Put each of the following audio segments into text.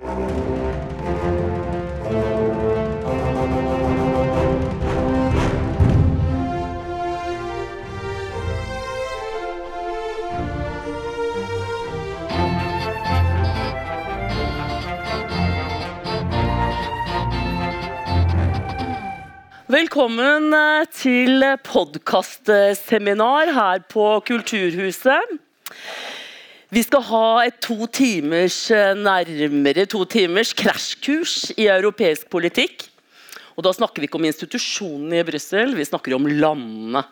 Velkommen eh, til podkastseminar her på Kulturhuset. Vi skal ha et to timers, eh, nærmere to timers krasjkurs i europeisk politikk. Og da snakker vi ikke om institusjonene i Brussel, vi snakker om landene.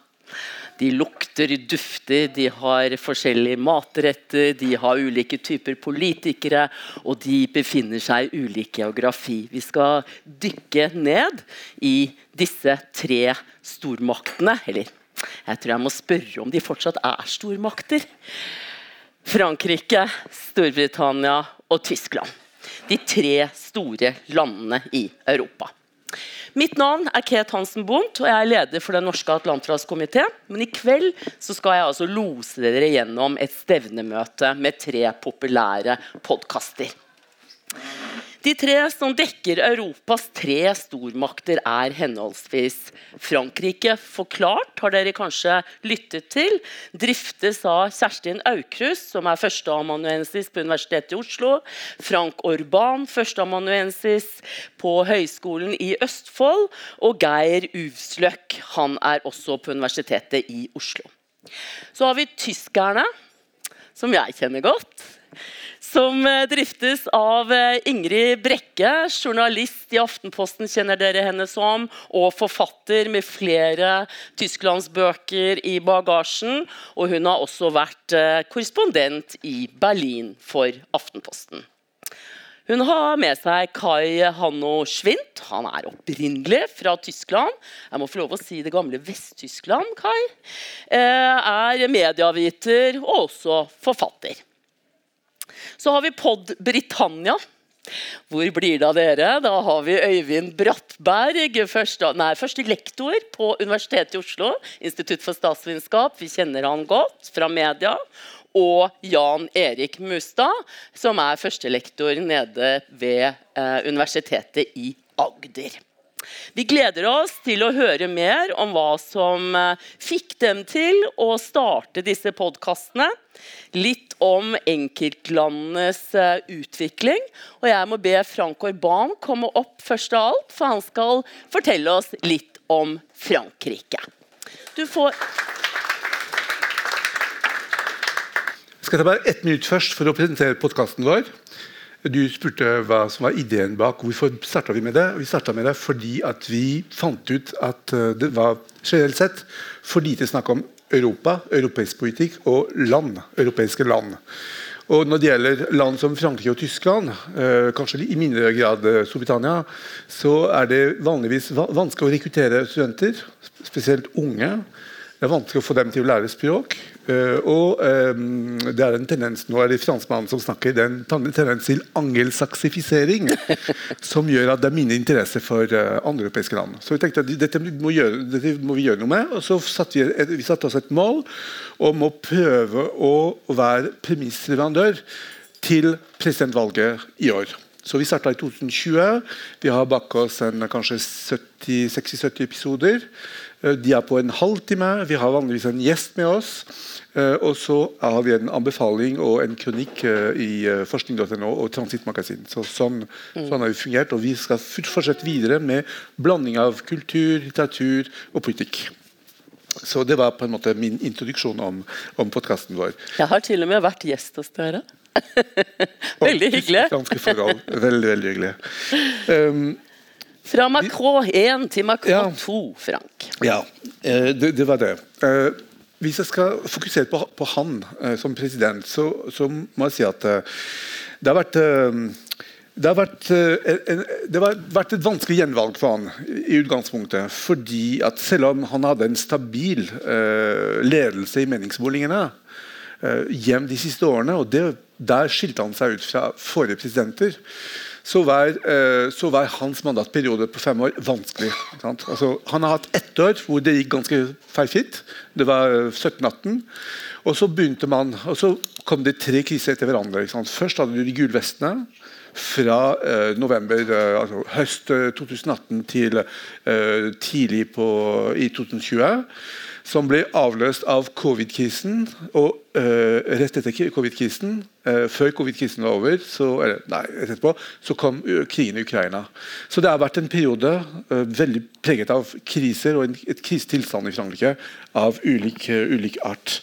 De lukter, dufter, de har forskjellige matretter, de har ulike typer politikere, og de befinner seg i ulik geografi. Vi skal dykke ned i disse tre stormaktene. Eller jeg tror jeg må spørre om de fortsatt er stormakter. Frankrike, Storbritannia og Tyskland. De tre store landene i Europa. Mitt navn er Ket Hansen Bondt, og jeg er leder for Den norske atlanterhavskomité. Men i kveld skal jeg altså lose dere gjennom et stevnemøte med tre populære podkaster. De tre som dekker Europas tre stormakter, er henholdsvis Frankrike forklart, har dere kanskje lyttet til. Driftes av Kjerstin Aukrust, som er førsteamanuensis på Universitetet i Oslo. Frank Orban, førsteamanuensis på Høgskolen i Østfold. Og Geir Uvsløk, han er også på Universitetet i Oslo. Så har vi tyskerne, som jeg kjenner godt som eh, driftes av eh, Ingrid Brekke, journalist i Aftenposten, kjenner dere henne som, og forfatter med flere tysklandsbøker i bagasjen. Og hun har også vært eh, korrespondent i Berlin for Aftenposten. Hun har med seg Kai Hanno Schwint. Han er opprinnelig fra Tyskland. Jeg må få lov å si det gamle Vest-Tyskland, Kai. Er medieviter og også forfatter. Så har vi Pod Britannia. Hvor blir det av dere? Da har vi Øyvind Brattberg, første, nei, første lektor på Universitetet i Oslo. Institutt for statsvitenskap. Vi kjenner han godt fra media. Og Jan Erik Mustad, som er førstelektor nede ved eh, Universitetet i Agder. Vi gleder oss til å høre mer om hva som eh, fikk dem til å starte disse podkastene. Litt om enkeltlandenes eh, utvikling. Og jeg må be Frank Orban komme opp først av alt, for han skal fortelle oss litt om Frankrike. Du får Jeg skal ta bare ett minutt først for å presentere podkasten vår. Du spurte hva som var ideen bak. Hvorfor starta vi med det? Vi starta med det fordi vi fant ut at eh, det var generelt sett for lite snakk om Europa, europeisk politikk og land, europeiske land. Og Når det gjelder land som Frankrike og Tyskland, eh, kanskje i mindre grad eh, Storbritannia, så er det vanligvis vanskelig å rekruttere studenter, spesielt unge. Det er vanskelig å få dem til å lære språk. Uh, og um, det er en tendens nå er det franskmannen som snakker, det er en tendens til angelsaksifisering som gjør at det er mindre interesse for uh, andre europeiske land. Så vi tenkte at dette må, gjøre, dette må, vi gjøre noe med. Og så satte vi, vi satte oss et mål om å prøve å være premissleverandør til presidentvalget i år. Så Vi starta i 2020. Vi har bak oss en, kanskje 60-70 episoder. Eh, de er på en halvtime. Vi har vanligvis en gjest med oss. Eh, og så har vi en anbefaling og en kronikk eh, i forskning.no og Transittmagasin. Så sånn, mm. sånn har vi fungert, og vi skal fortsette videre med blanding av kultur, litteratur og politikk. Så det var på en måte min introduksjon om, om podkasten vår. Jeg har til og med vært gjest hos dere. veldig hyggelig. forhold. Veldig, veldig hyggelig. Um, fra Macron 1 til Macron ja. 2, Frank. Ja, eh, det, det var det. Eh, hvis jeg skal fokusere på, på han eh, som president, så, så, må jeg si at det har vært det har, vært, det har vært et vanskelig gjenvalg for han i utgangspunktet. fordi at Selv om han hadde en stabil ledelse i meningsmålingene hjem de siste årene, og det, der skilte han seg ut fra forrige presidenter, så var, uh, så var, hans mandatperiode på fem år vanskelig. Altså, han har hatt ett år hvor det gikk ganske feilfritt. Det var 17-18. Og så begynte man, og så kom det tre kriser etter hverandre. Først hadde du de gule vestene. fra eh, november, eh, altså høst 2018 til tidlig på, i 2020 som ble avløst av covid-krisen. Og uh, rett etter covid-krisen, uh, før covid-krisen var over, så, eller, nei, etterpå, så kom uh, krigen i Ukraina. Så det har vært en periode veldig preget av kriser og en et krisetilstand i Frankrike av ulik, ulik, art.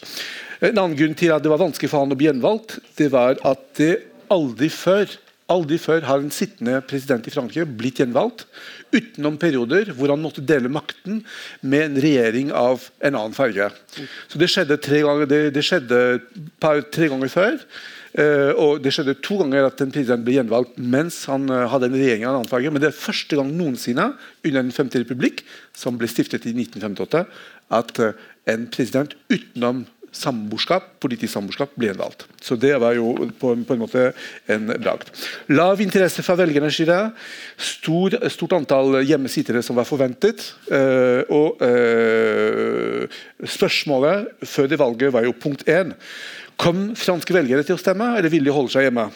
En annen grunn til at det var vanskelig for han å bli gjenvalgt, det var at det aldri før Aldri før har en sittende president i Frankrike blitt gjenvalgt utenom perioder hvor han måtte dele makten med en regjering av en annen farge. Så Det skjedde tre ganger, det, det skjedde par, tre ganger før. Uh, og Det skjedde to ganger at en president ble gjenvalgt mens han uh, hadde en regjering av en annen farge. Men det er første gang noensinne under Den femte republikk, som ble stiftet i 1958, at uh, en president utenom samboerskap, politisk samboerskap ble valgt. Så det var jo på, på en måte en bragd. Lav interesse fra velgernes side. Stor, stort antall hjemmesittere som var forventet. Uh, og uh, spørsmålet før det valget var jo punkt én. Kom franske velgere til å stemme, eller vil de holde seg hjemme?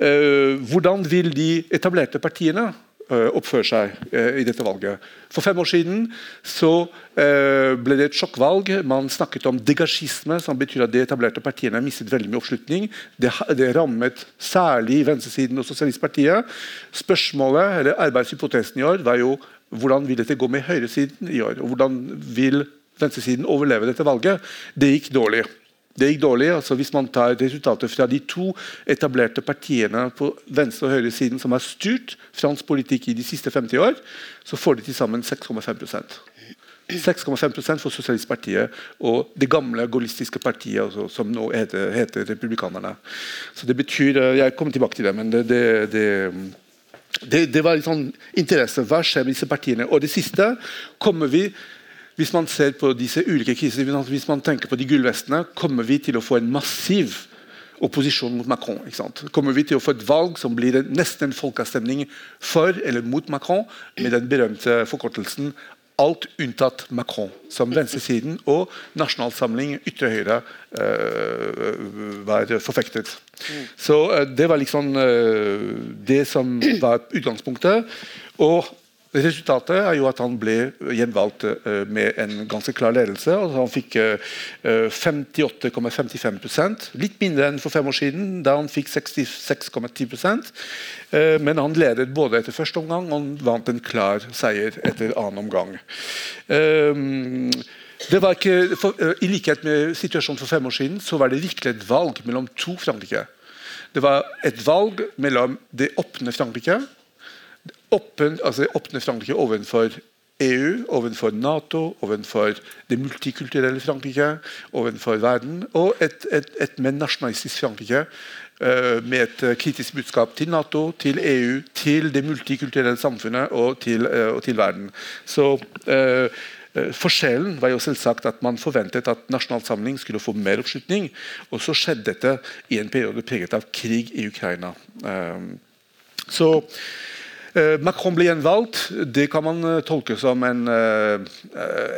Uh, hvordan vil de etablerte partiene Eh, oppføre seg eh, i dette valget. For fem år siden så eh, ble det et sjokkvalg. Man snakket om degasjisme, som betyr at de etablerte partiene mistet veldig mye oppslutning. Det, det rammet særlig venstresiden og Sosialistpartiet. Spørsmålet, eller Arbeidshypotesen i år var jo hvordan vil dette gå med høyresiden i år? og Hvordan vil venstresiden overleve dette valget? Det gikk dårlig. Det gikk dårlig. altså Hvis man tar resultatet fra de to etablerte partiene på venstre- og høyresiden som har styrt fransk politikk i de siste 50 år, så får de til sammen 6,5% 6,5% for Sosialistpartiet og det gamle gaullistiske partiet, altså, som nå heter, heter, Republikanerne. Så det betyr, eh, Jeg kommer tilbake til det, men det, det, det, det, det var litt sånn interesse. Hva skjer med disse partiene? Og det siste kommer vi hvis man ser på disse ulike kriser, hvis man tenker på de gullvestene, kommer vi til å få en massiv opposisjon mot Macron. Kommer vi til å få et valg som blir nesten en folkeavstemning for eller mot Macron, med den berømte forkortelsen alt unntatt Macron, som venstresiden og Nasjonal Samling, ytre høyre, uh, var forfektet. Mm. Så uh, Det var liksom uh, det som var utgangspunktet. Og Resultatet er jo at han ble gjenvalgt uh, med en ganske klar ledelse. og Han fikk uh, 58,55% litt mindre enn for fem år siden, da han fikk 66,10 uh, Men han ledet både etter første omgang og han vant en klar seier etter annen omgang. Det var ikke, for, I likhet med situasjonen for fem år siden så var det virkelig et valg mellom to Frankrike. Det var et valg mellom det åpne Frankrike åpne, altså åpne Frankrike ovenfor EU, ovenfor Nato, ovenfor det multikulturelle Frankrike, ovenfor verden, og et, et, et mer nasjonalistisk Frankrike uh, med et uh, kritisk budskap til Nato, til EU, til det multikulturelle samfunnet og til, uh, og til verden. Så Forskjellen var jo selvsagt at man forventet at Nasjonal Samling skulle få mer oppslutning. Og så skjedde dette i en periode preget av krig i Ukraina. så Eh, Macron ble gjenvalgt. Det kan man eh, tolke som en, eh,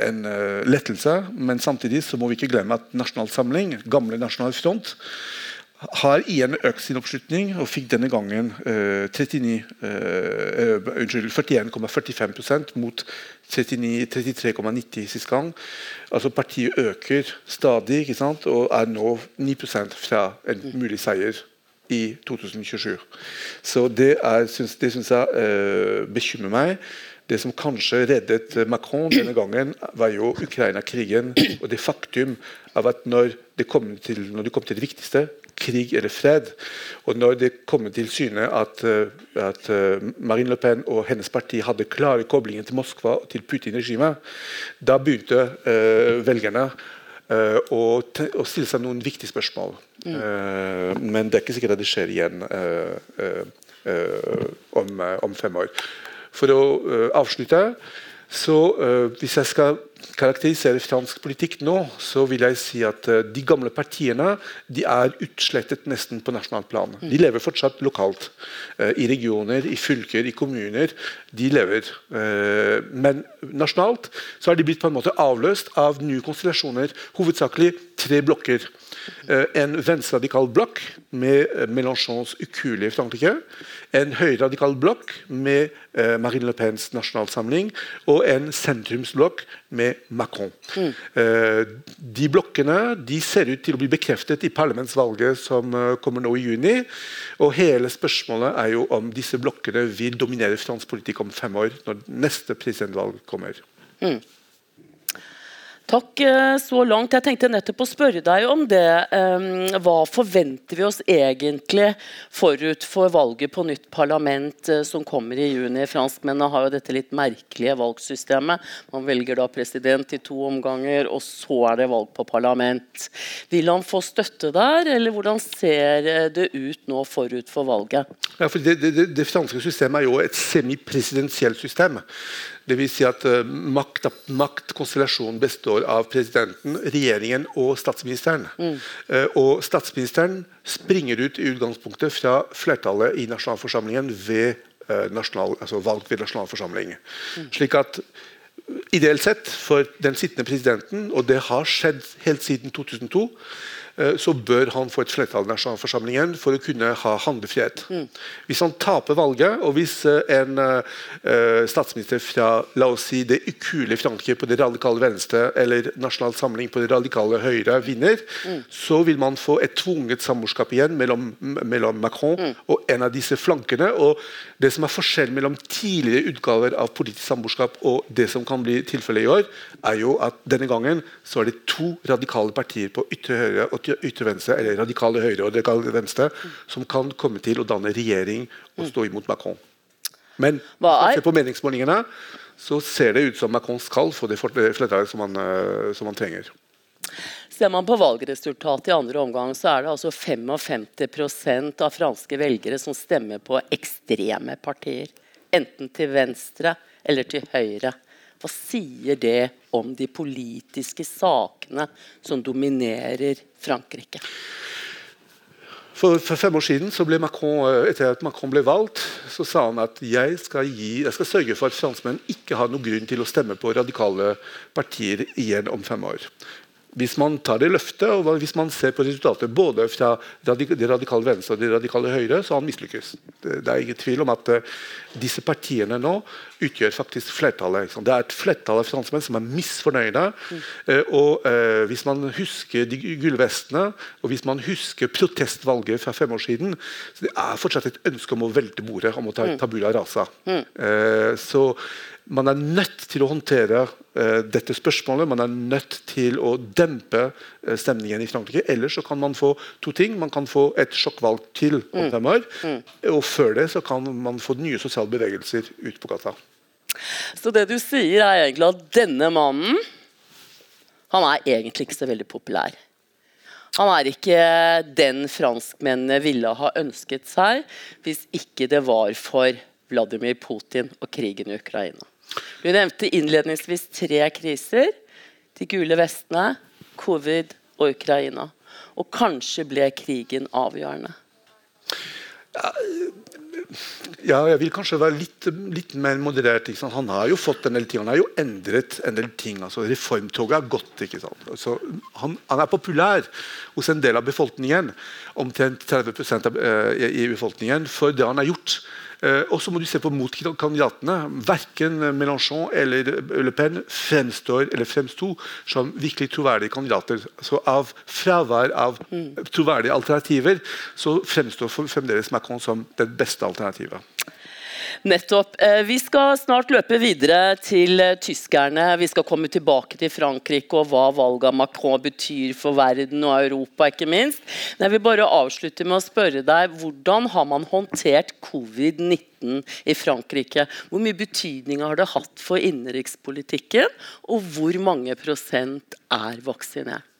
en lettelse. Men samtidig så må vi ikke glemme at Nasjonal Samling, gamle Nasjonal Front, har igjen økt sin oppslutning og fikk denne gangen uh, 41,45% mot 33,90 sist gang. Altså Partiet øker stadig og er nå 9% fra en mulig seier i 2027. Så det, synes, det synes jeg uh, bekymrer meg. Det som kanskje reddet Macron denne gangen, var jo Ukraina-krigen og det faktum av at når det kom til, det, kom til det viktigste, krig eller fred, og når det kommer til syne at, eh, at eh, Marine Le Pen og hennes parti hadde klare koblinger til Moskva og til Putin-regimet, da begynte uh, velgerne uh, å, å, stille seg noen viktige spørsmål. Mm. Uh, men det er ikke sikkert at det skjer igjen om, om, fem år. For å avslutte så Hvis jeg skal karakterisere fransk politikk nå, så vil jeg si at uh, de gamle partiene de er utslettet nesten på nasjonalt plan. De lever fortsatt lokalt. Uh, I regioner, i fylker, i kommuner. De lever. Uh, men nasjonalt så har de blitt på en måte avløst av nye konstellasjoner. Hovedsakelig tre blokker. Eh, en venstreradikal blokk med eh, Mélenchons ukuelige Frankrike. En høyreradikal blokk med eh, Marine Le Pens nasjonalsamling. Og en sentrumsblokk med Macron. Mm. de blokkene de ser ut til å bli bekreftet i parlamentsvalget som kommer nå i juni. Og hele spørsmålet er jo om disse blokkene vil dominere fransk politikk om fem år, når neste presidentvalg kommer. Mm. Takk eh, så langt. Jeg tenkte nettopp å spørre deg om det. Hva forventer vi oss egentlig forut for valget på nytt parlament eh, som kommer i juni? Franskmennene har jo dette litt merkelige valgsystemet. Man velger da president i to omganger, og så er det valg på parlament. Vil han få støtte der, eller hvordan ser eh, det ut nå forut for valget? Ja, for det, det, det franske systemet er jo et semipresidensielt system. Dvs. Si at uh, makt, maktkonstellasjonen består av presidenten, regjeringen og statsministeren. Mm. Uh, og statsministeren springer ut i utgangspunktet fra flertallet i nasjonalforsamlingen ved uh, nasjonal, altså valg ved nasjonalforsamling. Mm. Slik at Ideelt sett for den sittende presidenten, og det har skjedd helt siden 2002 Eh, så bør han få et flertall i nasjonalforsamlingen for å kunne ha handlefrihet. Mm. Hvis han taper valget, og hvis eh, en uh, statsminister fra la oss si, det ukule Frankrike på det radikale venstre eller Nasjonal Samling på det radikale høyre vinner, mm. så vil man få et tvunget samboerskap igjen mellom, mellom Macron mm. og en av disse flankene. og Det som er forskjellen mellom tidligere utgaver av politisk samboerskap og det som kan bli tilfellet i år, er jo at denne gangen så er det to radikale partier på ytre høyre og ytre venstre, eller radikale høyre og radikale venstre, som kan komme til å danne regjering og stå imot Macron. Men se på meningsmålingene så ser det ut som Macron skal få det flertallet som, eh, som han trenger. Ser man på valgresultatet i andre omgang, så er det altså 55% av franske velgere som stemmer på ekstreme partier. Enten til venstre eller til høyre. Hva sier det om de politiske sakene som dominerer Frankrike? For, for, fem år siden Macron, eh, etter at Macron ble valgt, så sa han at jeg skal, gi, jeg skal sørge for at franskmenn ikke har noen grunn til å stemme på radikale partier igjen om fem år. Hvis man tar det løftet, og hvis man ser på resultatet både fra det radikale venstre og det radikale høyre, så har han mislykkes. Det, er ingen tvil om at uh, disse partiene nå utgjør faktisk flertallet. Det er et flertall av franskmenn som er misfornøyde. Mm. Uh, og uh, Hvis man husker de gullvestene, og hvis man husker protestvalget fra fem år siden, så det er fortsatt et ønske om å velte bordet, om å ta mm. tabula rasa. Mm. så man er nødt til å håndtere uh, dette spørsmålet. Man er nødt til å dempe uh, stemningen i Frankrike. Ellers så kan man få to ting. Man kan få et sjokkvalg til om fem år. Mm. Og før det så kan man få nye sosiale bevegelser ut på gata. Så det du sier, er egentlig at denne mannen han er egentlig ikke så veldig populær. Han er ikke den franskmennene ville ha ønsket seg hvis ikke det var for Vladimir Putin og krigen i Ukraina. Du nevnte innledningsvis tre kriser. De gule vestene, covid og Ukraina. Og kanskje ble krigen avgjørende. Ja, jeg vil kanskje være litt, litt mer moderert. Han har jo fått en del ting, han har jo endret en del ting. altså Reformtoget er gått. ikke sant? Altså, han, han, er populær hos en del av befolkningen. Omtrent 30 av, eh, i befolkningen for det han har gjort. Uh, og så må du se på motkandidatene. Verken Mélenchon eller Le Pen fremstår eller fremsto som virkelig troverdige kandidater. Så av fravær av mm. troverdige alternativer så fremstår fremdeles Macron som det beste alternativet. Nettopp. Eh, vi skal snart løpe videre til eh, tyskerne. Vi skal komme tilbake til Frankrike og hva valget av Macron betyr for verden og Europa, ikke minst. Men jeg vil bare avslutte med å spørre deg, hvordan har man håndtert covid-19 i Frankrike? Hvor mye betydning har det hatt for innenrikspolitikken, og hvor mange prosent er vaksinert?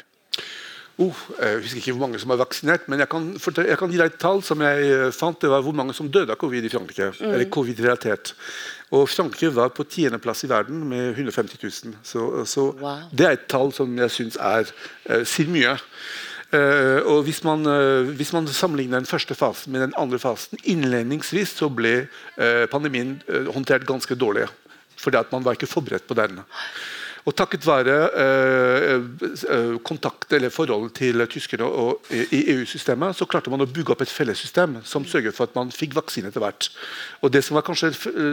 Oh, jeg husker ikke hvor mange som er vaksinert, men jeg kan, jeg kan, gi deg et tall som jeg eh, fant. Det var hvor mange som døde av covid i Frankrike. Mm. eller covid-relatert. Og Frankrike var på tiendeplass i verden med 150 000. Så, så wow. Det er et tall som jeg syns eh, sier mye. Eh, og hvis man, eh, hvis man, sammenligner den første fasen med den andre fasen Innledningsvis så ble uh, pandemien håndtert ganske dårlig. Fordi at man var ikke forberedt på den. Og takket være uh, kontakt eller forholdet til tyskerne og, i EU-systemet, så klarte man å bygge opp et fellessystem som sørget for at man fikk vaksine etter hvert. Og Det som var kanskje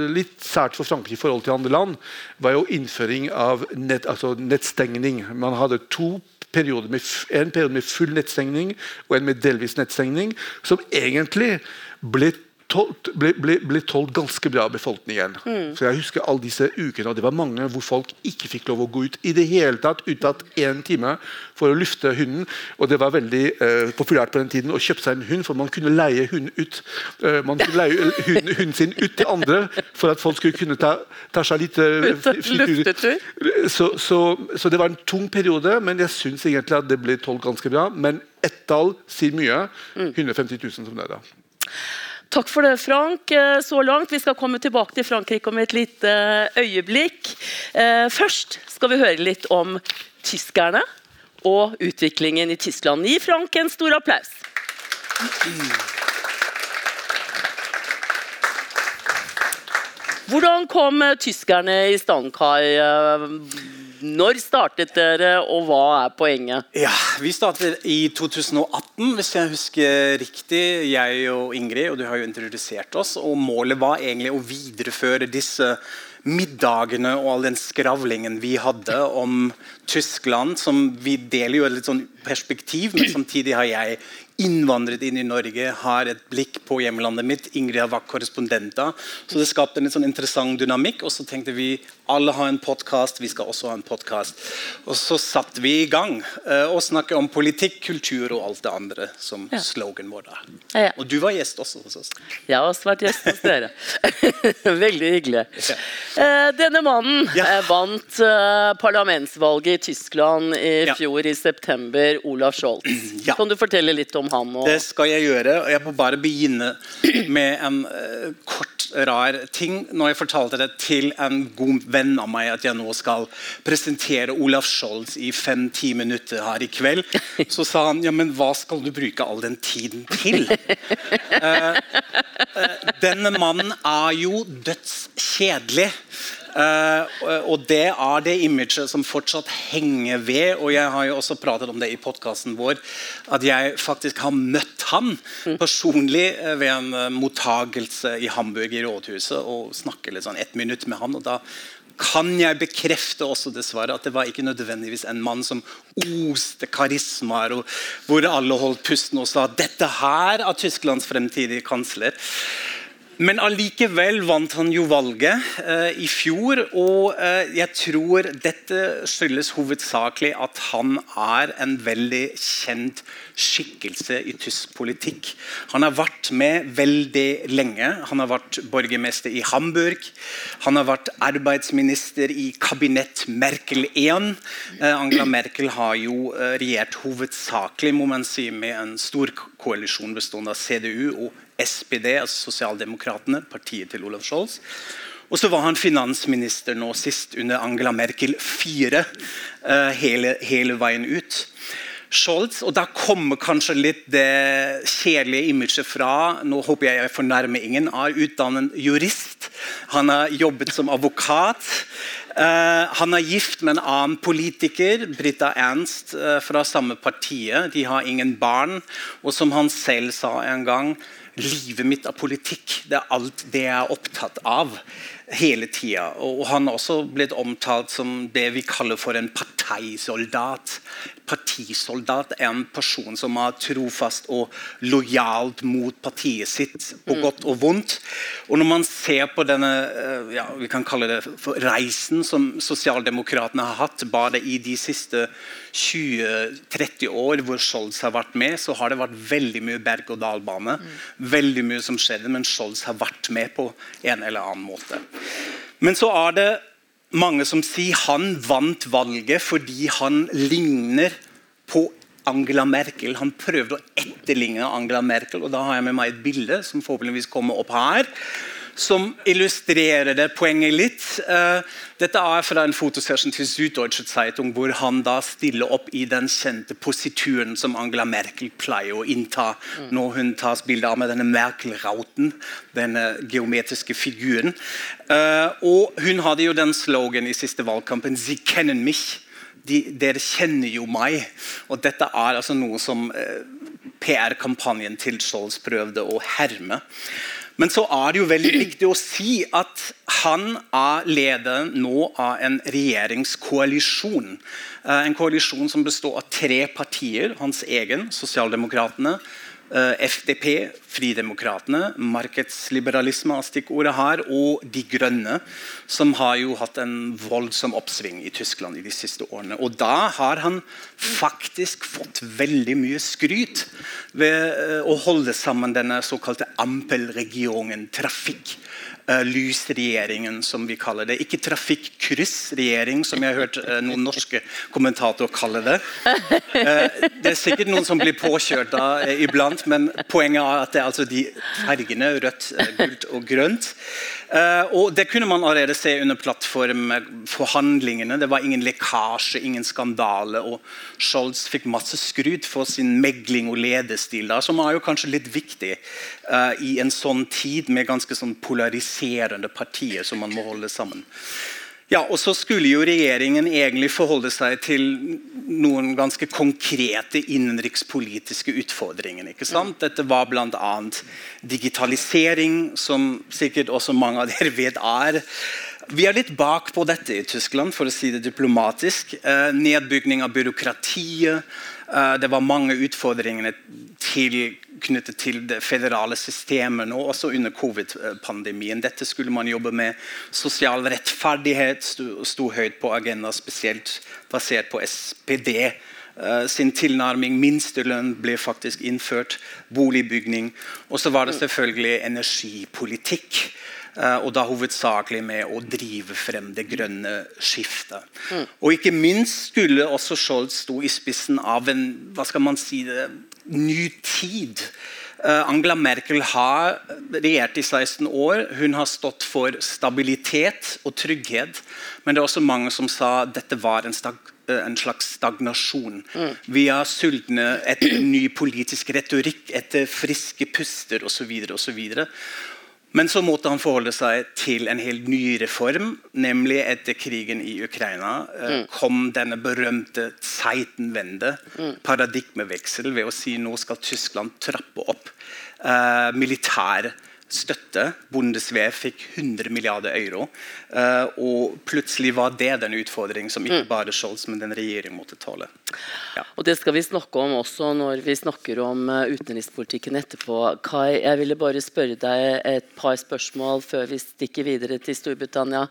litt sært for Frankrike i forhold til andre land, var jo innføring av nett, altså nettstengning. Man hadde to perioder med, en periode med full nettstengning og en med delvis nettstengning, som egentlig ble tålt, ble, ble, ble tålt ganske bra av befolkningen. Mm. Så Jeg husker alle disse ukene, og det var mange hvor folk ikke fikk lov å gå ut i det hele tatt, unntatt én time for å lufte hunden. Og det var veldig eh, populært på den tiden å kjøpe seg en hund, for man kunne leie hunden ut Eh, man kunne leie hunden, hunden, sin ut til andre for at folk skulle kunne ta, ta seg litt Luftetur? så, så, så, det var en tung periode, men jeg syns egentlig at det ble tålt ganske bra. Men ett tall sier mye. 150 000 som det er da. Takk for det, Frank, eh, så langt. Vi skal komme tilbake til Frankrike om et lite eh, øyeblikk. Eh, først skal vi høre litt om tyskerne og utviklingen i Tyskland. Gi Frank en stor applaus. Hvordan kom tyskerne i stand, Kai? Når startet dere, og hva er poenget? Ja, Vi startet i 2018, hvis jeg husker riktig. Jeg og Ingrid, og du har jo introdusert oss. og Målet var egentlig å videreføre disse middagene og all den skravlingen vi hadde om Tyskland. som Vi deler jo et litt sånn perspektiv, men samtidig har jeg innvandret inn i Norge, har et blikk på hjemlandet mitt. Ingrid har vært korrespondenta. Så det skapte en sånn interessant dynamikk. Og så tenkte vi alle har en podkast, vi skal også ha en podkast. Og så satte vi i gang uh, og snakket om politikk, kultur og alt det andre som ja. slogan vår da. Ja, ja. Og du var gjest også hos oss. Jeg har også vært gjest hos dere. Veldig hyggelig. Uh, denne mannen uh, vant parlamentsvalget i Tyskland i fjor i september, Olaf Scholz. Kan du fortelle litt om han? Og... Det skal jeg gjøre. og Jeg må bare begynne med en kort rar ting når jeg fortalte det til en god venn av meg at jeg nå skal presentere Olav Scholz i fem-ti minutter her i kveld. Så sa han ja, men hva skal du bruke all den tiden til? uh, uh, denne mannen er jo dødskjedelig. Uh, og det er det imaget som fortsatt henger ved. Og jeg har jo også pratet om det i podkasten vår, at jeg faktisk har møtt han personlig uh, ved en uh, mottagelse i Hamburg i rådhuset og snakker litt sånn ett minutt med han. og da kan jeg bekrefte også dessverre at det var ikke nødvendigvis en mann som oste karismaer, hvor alle holdt pusten og sa dette her er Tysklands fremtidige kansler. Men allikevel vant han jo valget eh, i fjor. Og eh, jeg tror dette skyldes hovedsakelig at han er en veldig kjent skikkelse i tysk politikk. Han har vært med veldig lenge. Han har vært borgermester i Hamburg. Han har vært arbeidsminister i kabinett Merkel 1. Eh, Angela Merkel har jo eh, regjert hovedsakelig må man si, med en stor koalisjon bestående av CDU og SPD, altså Sosialdemokratene, partiet til Olaf Scholz. Og så var han finansminister nå sist under Angela Merkel 4 uh, eh, hele, hele, veien ut. Scholz, og Da kommer kanskje litt det kjedelige imaget fra. Nå håper jeg jeg fornærmer ingen. er utdannet jurist. Han har jobbet som advokat. Uh, han er gift med en annen politiker, Britta Ernst, uh, fra samme partiet. De har ingen barn. Og som han selv sa en gang Livet mitt av politikk. Det er alt det jeg er opptatt av hele tida. Og han har også blitt omtalt som det vi kaller for en partisoldat. Partisoldat er en person som er trofast og lojalt mot partiet sitt, på mm. godt og vondt. Og når man ser på denne eh, ja, vi kan kalle det reisen som sosialdemokratene har hatt bare i de siste 20-30 år hvor Scholz har vært med, så har det vært veldig mye berg-og-dal-bane. Mm. Veldig mye som skjedde, men Scholz har vært med på en eller annen måte. Men så er det mange som sier han vant valget fordi han ligner på Angela Merkel. Han prøvde å etterligne Angela Merkel. og Da har jeg med meg et bilde som forhåpentligvis kommer opp her. Som illustrerer det poenget litt. Uh, dette er fra en fotosession til Süddeutsche Zeitung, hvor han da stiller opp i den kjente posituren som Angela Merkel pleier å innta når hun tas bilde av med denne Merkel-rauten, denne geometriske figuren. Uh, og hun hadde jo den slogan i siste valgkampen 'Sie kennen mich'. De, dere kjenner jo meg. Og dette er altså noe som uh, PR-kampanjen til Scholz prøvde å herme. Men så er det jo veldig viktig å si at han er lederen nå av en regjeringskoalisjon. Eh, en koalisjon som består av tre partier. Hans egen, Sosialdemokratene, FDP, Fridemokratene, markedsliberalisme er stikkordet her, og De Grønne, som har jo hatt en voldsom oppsving i Tyskland i de siste årene. Og Da har han faktisk fått veldig mye skryt ved eh, å holde sammen denne såkalte Ampelregionen, trafikk lysregjeringen, som vi kaller det. Ikke trafikkryssregjering, som jeg har hørt uh, noen norske kommentatorer kalle det. Uh, det er sikkert noen som blir påkjørt da iblant, men poenget er at det er altså de fargene rødt, gult og grønt. Uh, og Det kunne man allerede se under plattformforhandlingene. Det var ingen lekkasje, ingen skandale. og Scholz fikk masse skryt for sin megling og lederstil, da, som er jo kanskje litt viktig uh, i en sånn tid med ganske sånn polariserende partier som man må holde sammen. Ja, og så skulle jo regjeringen egentlig forholde seg til noen ganske konkrete innenrikspolitiske utfordringer. ikke sant? Dette var bl.a. digitalisering, som sikkert også mange av dere vet er. Vi er litt bak på dette i Tyskland, for å si det diplomatisk. Eh, nedbygging av byråkratiet. Eh, det var mange utfordringer til knyttet til det federale systemet nå, også under covid-pandemien. Dette skulle man jobbe med. Sosial rettferdighet sto, sto høyt på agendaen, spesielt basert på SPD. Eh, sin tilnærming. Minstelønn ble faktisk innført. Boligbygning. Og så var det selvfølgelig energipolitikk. Uh, og da hovedsakelig med å drive frem det grønne skiftet. Mm. Og ikke minst skulle også Scholz stå i spissen av en hva skal man si det, ny tid. Uh, Angela Merkel har regjert i 16 år. Hun har stått for stabilitet og trygghet. Men det er også mange som sa dette var en, stag, uh, en slags stagnasjon. Mm. Vi er sultne etter ny politisk retorikk, etter friske puster osv. Men så måtte han forholde seg til en helt ny reform. Nemlig etter krigen i Ukraina eh, mm. kom denne berømte Zeitenwende, mm. paradigmeveksel, ved å si nå skal Tyskland trappe opp uh, militær støtte. Bundeswehr fikk 100 milliarder euro. Uh, og plutselig var det den utfordringen som ikke mm. bare Scholz, men den regjeringen måtte tåle. Ja. Og Det skal vi snakke om også når vi snakker om uh, utenrikspolitikken etterpå. Kai, jeg ville bare spørre deg et par spørsmål før vi stikker videre til Storbritannia.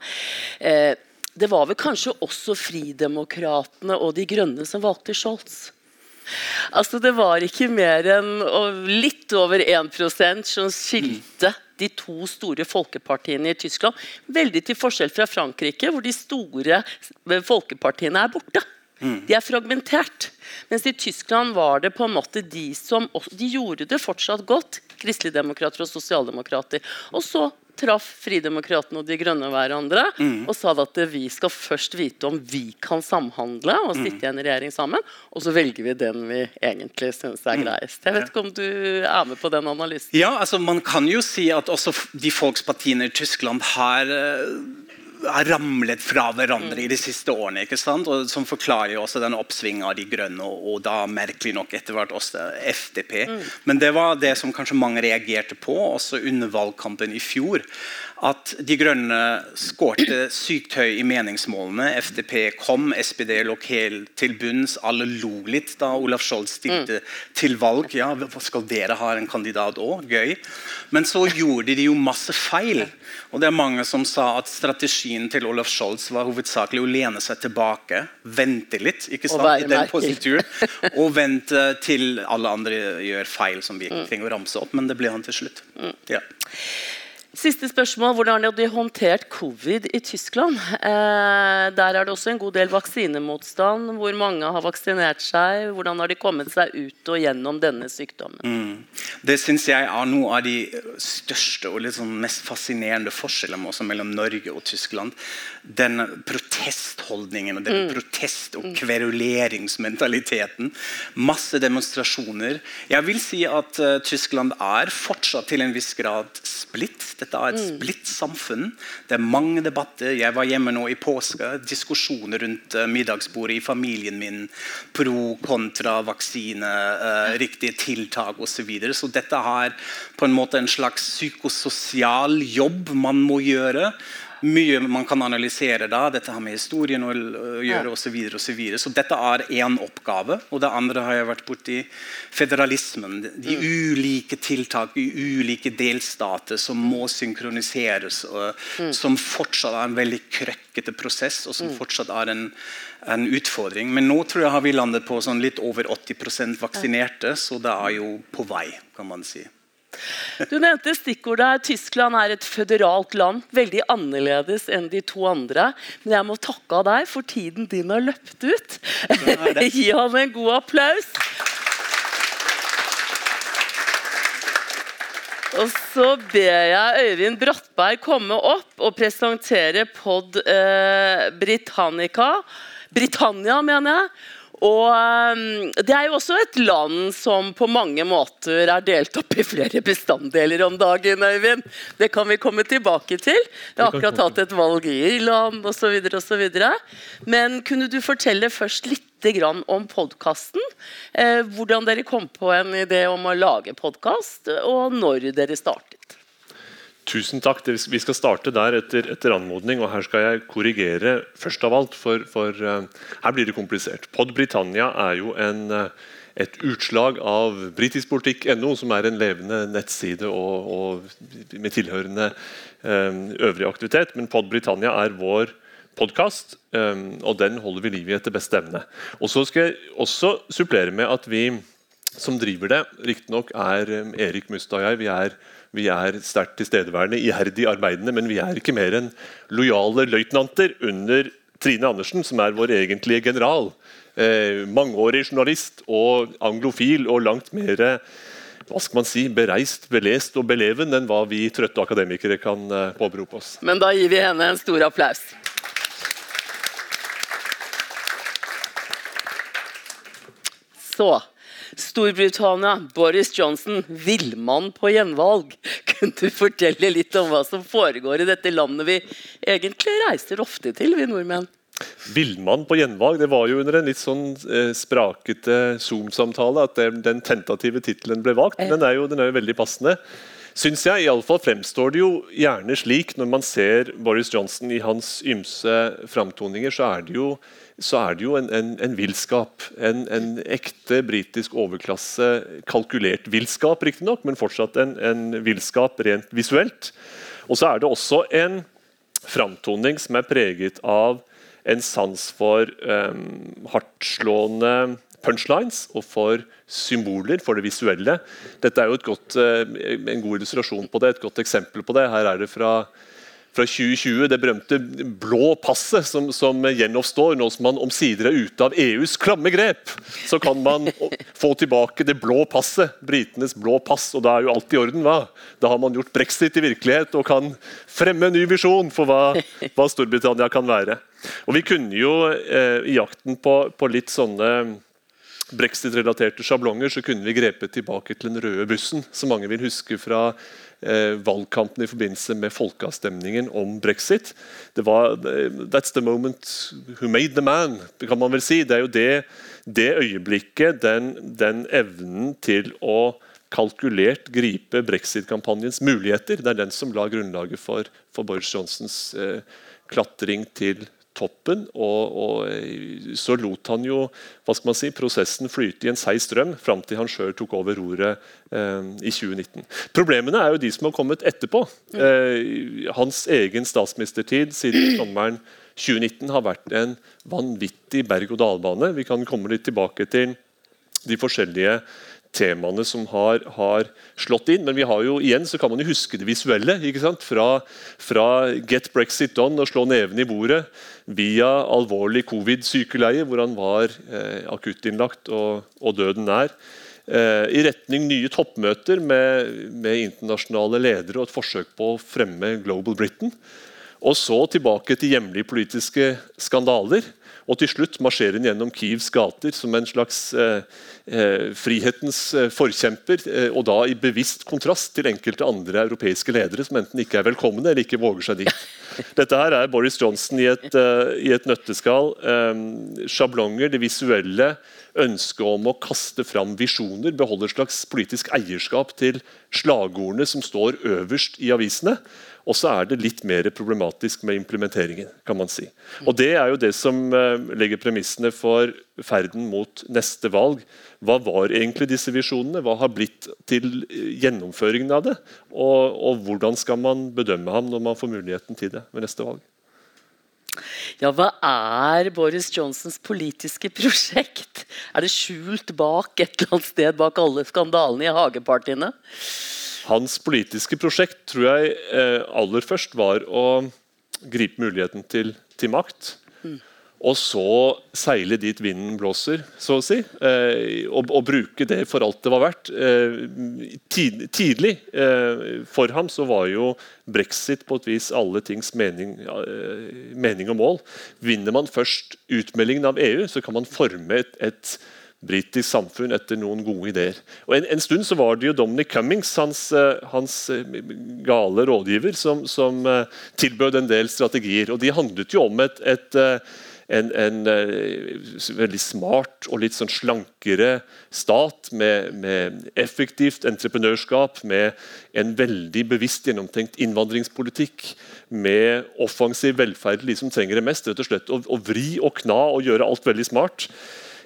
Uh, det var vel kanskje også Fridemokratene og De Grønne som valgte Scholz? Altså, det var ikke mer enn litt over 1% som skilte de to store folkepartiene i Tyskland. Veldig til forskjell fra Frankrike, hvor de store folkepartiene er borte. Mm. De er fragmentert. Mens i Tyskland var det på en måte de som De gjorde det fortsatt godt, kristeligdemokrater og sosialdemokrater. Og så traff Fridemokratene og De Grønne hverandre mm. og sa at vi skal først vite om vi kan samhandle og mm. sitte i en regjering sammen, og så velger vi den vi egentlig syns er mm. greiest. Jeg vet ikke om du er med på den analysen? Ja, altså Man kan jo si at også de folkspartiene i Tyskland har uh, har ramlet fra hverandre i de siste årene. ikke sant? Og Som forklarer jo også den oppsvinget av De grønne, og, og, da merkelig nok etter hvert også FDP. Mm. Men det var det som kanskje mange reagerte på, også under valgkampen i fjor at De Grønne skårte sykt høy i meningsmålene. FDP kom, SPD lå helt til bunns. Alle lo litt da Olaf Scholz stilte mm. til valg. Ja, skal dere ha en kandidat òg? Gøy. Men så gjorde de jo masse feil. Og det er mange som sa at strategien til Olaf Scholz var hovedsakelig å lene seg tilbake, vente litt ikke sant, i den posituren, og vente til alle andre gjør feil, som vi ikke mm. trenger å ramse opp. Men det ble han til slutt. Mm. Ja. Siste spørsmål. Hvordan har de håndtert covid i Tyskland? Eh, der er det også en god del vaksinemotstand. Hvor mange har vaksinert seg? Hvordan har de kommet seg ut og gjennom denne sykdommen? Mm. Det syns jeg er noe av de største og liksom mest fascinerende forskjellene mellom Norge og Tyskland. Den protestholdningen og den mm. protest- og mm. kveruleringsmentaliteten. Masse demonstrasjoner. Jeg vil si at uh, Tyskland er fortsatt til en viss grad splitt. Dette er et mm. splitt samfunn. Det er mange debatter. Jeg var hjemme nå i påske. Diskusjoner rundt uh, middagsbordet i familien min. Pro, kontra vaksine, uh, riktige tiltak osv. Så, videre. så dette har på en måte en slags psykososial jobb man må gjøre mye man kan analysere da. Dette har med historien å gjøre osv. Så, videre, og så, videre. så dette er én oppgave. Og det andre har jeg vært borti federalismen. De mm. ulike tiltak i ulike delstater som må synkroniseres. Og, mm. Som fortsatt er en veldig krøkkete prosess, og som mm. fortsatt er en, en utfordring. Men nå tror jeg har vi landet på sånn litt over 80% vaksinerte, så det er jo på vei, kan man si. Du nevnte stikkordet her. Tyskland er et føderalt land. Veldig annerledes enn de to andre. Men jeg må takke av deg, for tiden din har løpt ut. Gi ham en god applaus. Og så ber jeg Øyvind Brattberg komme opp og presentere Pod eh, Britannica. Britannia, mener jeg. Og ehm, Det er jo også et land som på mange måter er delt opp i flere bestanddeler om dagen. Øyvind. Det kan vi komme tilbake til. Det har akkurat hatt et valg i Irland osv. Men kunne du fortelle først litt om podkasten? Eh, hvordan dere kom på en idé om å lage podkast, og når dere startet? Tusen takk. Vi skal starte der etter, etter, anmodning. og Her skal jeg korrigere først av alt, for, for uh, her blir det komplisert. Pod Britannia er jo en, uh, et utslag av britiskpolitikk.no, som er en levende nettside og, og med tilhørende um, øvrig aktivitet. Men Pod Britannia er vår podkast, um, og den holder vi liv i etter beste evne. Og så skal jeg også supplere med at vi som driver det, riktignok er um, Erik Mustad og jeg. vi er vi er sterkt tilstedeværende, iherdig arbeidende, men vi er ikke mer enn lojale løytnanter under Trine Andersen, som er vår egentlige general. Eh, mangeårig journalist og anglofil og langt mer hva skal man si, bereist, belest og beleven enn hva vi trøtte akademikere kan eh, påberope oss. Men da gir vi henne en stor applaus. Så Storbritannia, Boris Johnson, villmann på gjenvalg. Kunne du fortelle litt om hva som foregår i dette landet vi egentlig reiser ofte til, vi nordmenn? Villmann på gjenvalg det var jo under en litt sånn eh, sprakete Zoom-samtale at det, den tentative tittelen ble valgt. Den er, jo, den er jo veldig passende. Syns jeg i alle fall fremstår det jo gjerne slik når man ser Boris Johnson i hans ymse framtoninger, så er det jo er det jo en, en, en villskap. En, en, ekte britisk overklasse, kalkulert villskap riktignok, men fortsatt en, en villskap rent visuelt. Og så er det også en framtoning som er preget av en sans for um, hardtslående punchlines og for symboler, for det visuelle. Dette er jo godt, uh, en god illustrasjon på det, et godt eksempel på det. Her er det fra fra 2020, det berømte blå passet som, som gjenoppstår nå som man omsider er ute av EUs klamme grep. Så kan man få tilbake det blå passet, britenes blå pass, og da er jo alt i orden. hva? Da har man gjort brexit i virkelighet og kan fremme en ny visjon for hva, hva Storbritannia kan være. Og Vi kunne jo eh, i jakten på, på litt sånne brexit-relaterte sjablonger så kunne vi grepet tilbake til den røde bussen, som mange vil huske fra eh, valgkampen i forbindelse med folkeavstemningen om brexit. Det var, That's the moment who made the man, kan man vel si. Det er jo det, det øyeblikket, den, den evnen til å kalkulert gripe brexit-kampanjens muligheter. Det er den som la grunnlaget for, for Boris Johnsons eh, klatring til toppen. Og, og, så lot han jo hva skal man si, prosessen flyte i en seig strøm fram til han sjøl tok over roret eh, i 2019. Problemene er jo de som har kommet etterpå. Eh, hans egen statsministertid siden sommeren 2019 har vært en vanvittig berg-og-dal-bane. Vi kan komme litt tilbake til de forskjellige temaene som har, har, slått inn. Men vi har jo igjen så kan man jo huske det visuelle. ikke sant? Fra, fra get Brexit done og slå neven i bordet, via alvorlig covid-sykeleie, hvor han var eh, akuttinnlagt og, og døden nær. Eh, I retning nye toppmøter med, med internasjonale ledere og et forsøk på å fremme Global Britain. Og så tilbake til hjemlige politiske skandaler. Og til slutt marsjerer hun gjennom Kyivs gater som en slags eh, eh, frihetens eh, forkjemper. Eh, og da i bevisst kontrast til enkelte andre europeiske ledere som enten ikke er velkomne eller ikke våger seg dit. Dette her er Boris Johnson i et, uh, i et nøtteskall. Um, sjablonger, det visuelle, ønsket om å kaste fram visjoner, beholde et slags politisk eierskap til slagordene som står øverst i avisene. Og så er det litt mer problematisk med implementeringen. kan man si. Og Det er jo det som uh, legger premissene for ferden mot neste valg. Hva var egentlig disse visjonene? Hva har blitt til eh, gjennomføringen av det? Og, og hvordan skal man bedømme ham når man får muligheten til det ved neste valg? Ja, hva er Boris Johnsons politiske prosjekt? Er det skjult bak et eller annet sted bak alle skandalene i hagepartiene? Hans politiske prosjekt tror jeg eh, aller først var å gripe muligheten til, til makt. Og så seile dit vinden blåser, så å si. Eh, og, og, bruke det for alt det var verdt. Eh, tid, tidlig eh, for ham så var jo brexit på et vis alle tings mening, eh, mening og mål. Vinner man først utmeldingen av EU, så kan man forme et, et britisk samfunn etter noen gode ideer. Og en, en, stund så var det jo Dominic Cummings, hans, eh, hans eh, gale rådgiver, som, som eh, tilbød en del strategier. Og de handlet jo om et, et en, en, veldig smart og litt sånn slankere stat med, med, effektivt entreprenørskap, med en veldig bevisst gjennomtenkt innvandringspolitikk, med offensiv velferd til de som trenger det mest. rett og slett Å, vri og kna og gjøre alt veldig smart.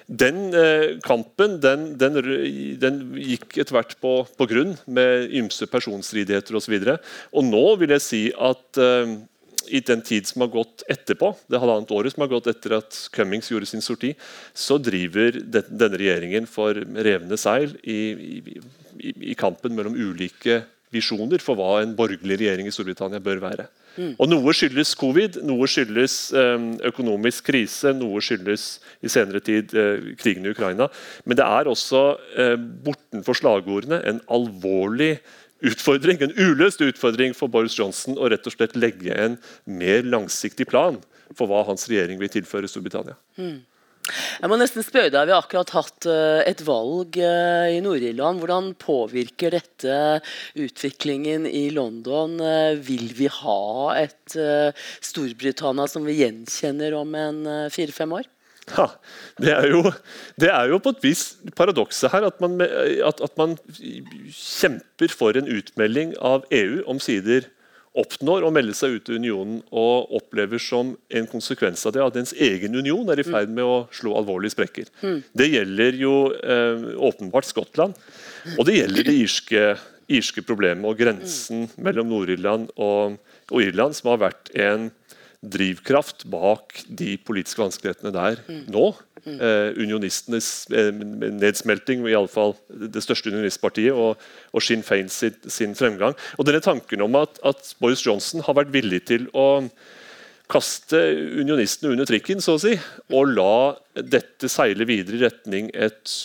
Den eh, kampen den, den, den, gikk etter hvert på, på, grunn, med ymse personstridigheter osv. Og, så og nå vil jeg si at eh, i den tid som har gått etterpå, det halvannet året som har gått etter at Cummings gjorde sin sorti, så driver den, denne regjeringen for revne seil i, i, i kampen mellom ulike visjoner for hva en borgerlig regjering i Storbritannia bør være. Mm. Og Noe skyldes covid, noe skyldes um, økonomisk krise, noe skyldes i senere tid uh, krigen i Ukraina. Men det er også uh, bortenfor slagordene en alvorlig utfordring, en uløst utfordring for Boris Johnson å rett og slett legge en mer langsiktig plan for hva hans regjering vil tilføre Storbritannia. Mm. Jeg må nesten spørre deg, Vi har akkurat hatt uh, et valg uh, i Nord-Irland. Hvordan påvirker dette utviklingen i London? Uh, vil vi ha et Storbritannia som vi gjenkjenner om en fire-fem år? Ja, det er, jo, det er, jo, på et vis paradokset her at man, at, at man kjemper for en utmelding av EU, omsider oppnår å melde seg ut av unionen og opplever som en konsekvens av det at ens egen union er i ferd med å slå alvorlige sprekker. Mm. Det gjelder jo eh, åpenbart Skottland, og det gjelder det irske, irske problemet og grensen mm. mellom Nord-Irland og, og, Irland, som har vært en drivkraft bak de politiske vanskelighetene der mm. nå. Eh, unionistenes eh, nedsmelting, i alle fall det største unionistpartiet, og, og Sinn Fein sin, sin, fremgang. Og denne tanken om at, at, Boris Johnson har vært villig til å kaste unionistene under trikken, så å si, og la dette seile videre i retning et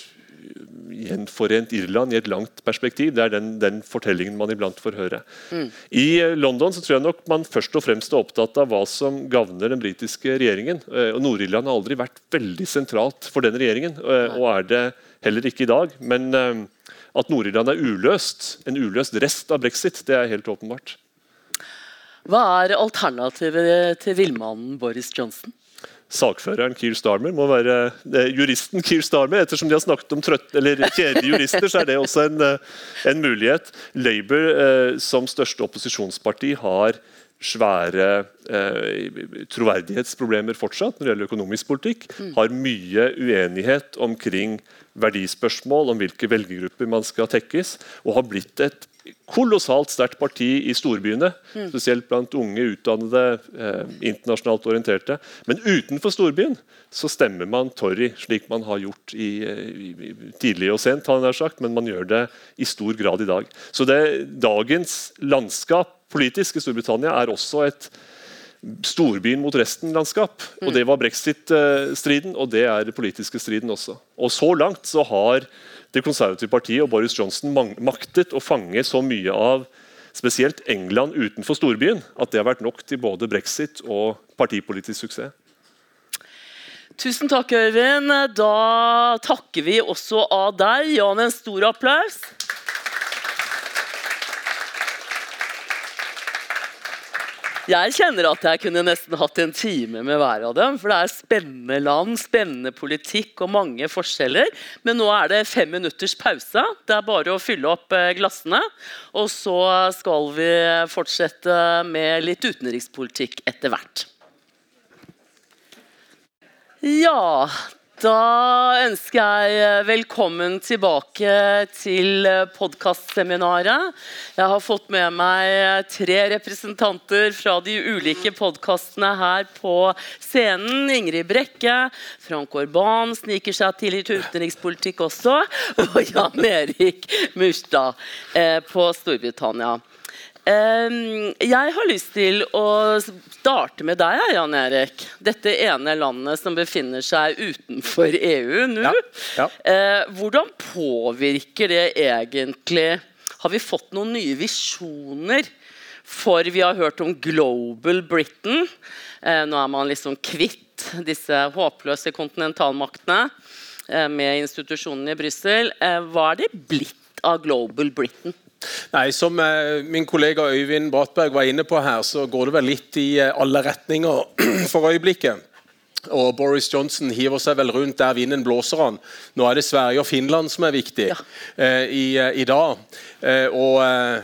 gjenforent Irland i et langt perspektiv. Det er den, den fortellingen man iblant får høre. Mm. I eh, London så tror jeg nok man først og fremst er opptatt av hva som gagner den britiske regjeringen. Eh, og Nord-Irland har aldri vært veldig sentralt for den regjeringen, eh, og er det heller ikke i dag. Men at Nord-Irland er uløst, en uløst rest av brexit, det er helt åpenbart. Hva er alternativet til villmannen Boris Johnson? Sakføreren Keir Starmer må være eh, juristen Keir Starmer. Ettersom de har snakket om trøtt, eller kjedelige jurister, så er det også en, eh, en mulighet. Labour eh, som største opposisjonsparti har svære eh, troverdighetsproblemer fortsatt når det gjelder økonomisk politikk. Har mye uenighet omkring verdispørsmål, om hvilke velgergrupper man skal tekkes. Og har blitt et kolossalt sterkt parti i storbyene, spesielt blant unge, utdannede, eh, internasjonalt orienterte. Men utenfor storbyen så stemmer man Torry, slik man har gjort i, i, i tidlig og sent, har sagt, men man gjør det i stor grad i dag. Så det, dagens landskap politisk i Storbritannia er også et storbyen mot resten-landskap. Og Det var brexit-striden, og det er den politiske striden også. Og Så langt så har Det konservative partiet og Boris Johnson maktet å fange så mye av spesielt England utenfor storbyen at det har vært nok til både brexit og partipolitisk suksess. Tusen takk, Øyvind. Da takker vi også av deg. Jan, en stor applaus. Jeg kjenner at jeg kunne nesten hatt en time med hver av dem. For det er spennende land, spennende politikk og mange forskjeller. Men nå er det fem minutters pause. Det er bare å fylle opp eh, glassene. Og så skal vi fortsette med litt utenrikspolitikk etter hvert. Ja, da ønsker jeg velkommen tilbake til podkastseminaret. Jeg har fått med meg tre representanter fra de ulike podkastene her på scenen. Ingrid Brekke, Frank Orban sniker seg til i utenrikspolitikk også. Og Jan Erik Murstad eh, på Storbritannia. Jeg har lyst til å starte med deg, Jan Erik. Dette ene landet som befinner seg utenfor EU nå. Ja, ja. Eh, hvordan påvirker det egentlig Har vi fått noen nye visjoner? For vi har hørt om Global Britain. Eh, nå er man liksom kvitt disse håpløse kontinentalmaktene eh, med institusjonene i Brussel. Hva er det blitt av Global Britain? Nei, Som eh, min kollega Øyvind Bratberg var inne på her, så går det vel litt i eh, alle retninger for øyeblikket. Og Boris Johnson hiver seg vel rundt der vinden blåser han. Nå er det Sverige og Finland som er viktig ja. eh, i, eh, i, dag. Eh, og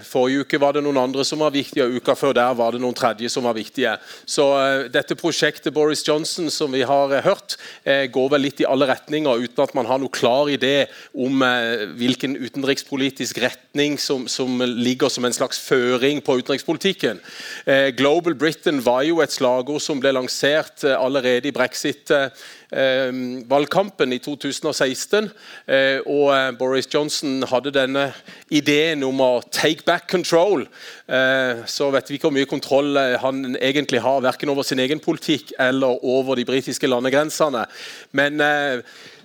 Forrige uke var det noen andre som var viktige, og uka før der var det noen tredje som var viktige. Så dette prosjektet Boris Johnson som vi har hørt, går vel litt i alle retninger, uten at man har noe klar idé om hvilken utenrikspolitisk retning som, som, ligger som en slags føring på utenrikspolitikken. Global Britain var jo et slagord som ble lansert allerede i Brexit brexit-valgkampen i 2016. Eh, og eh, Boris Johnson hadde denne ideen om å 'take back control'. Eh, så vet vi ikke hvor mye kontroll han egentlig har, verken over sin egen politikk eller over de britiske landegrensene. Men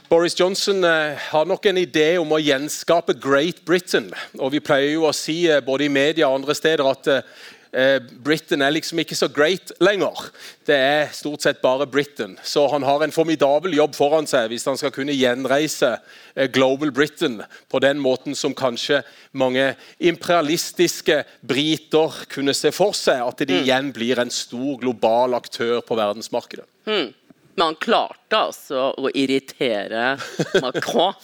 Boris Johnson har nok en idé om å gjenskape Great Britain. Og Vi pleier jo å si både i media og andre steder at eh, Britain er liksom ikke så great lenger. Det er stort sett bare Britain. Så han har en formidabel jobb foran seg hvis han skal kunne gjenreise eh, Global Britain på den måten som kanskje mange imperialistiske briter kunne se for seg. At de mm. igjen blir en stor global aktør på verdensmarkedet. Mm. Men han klarte altså å irritere Macron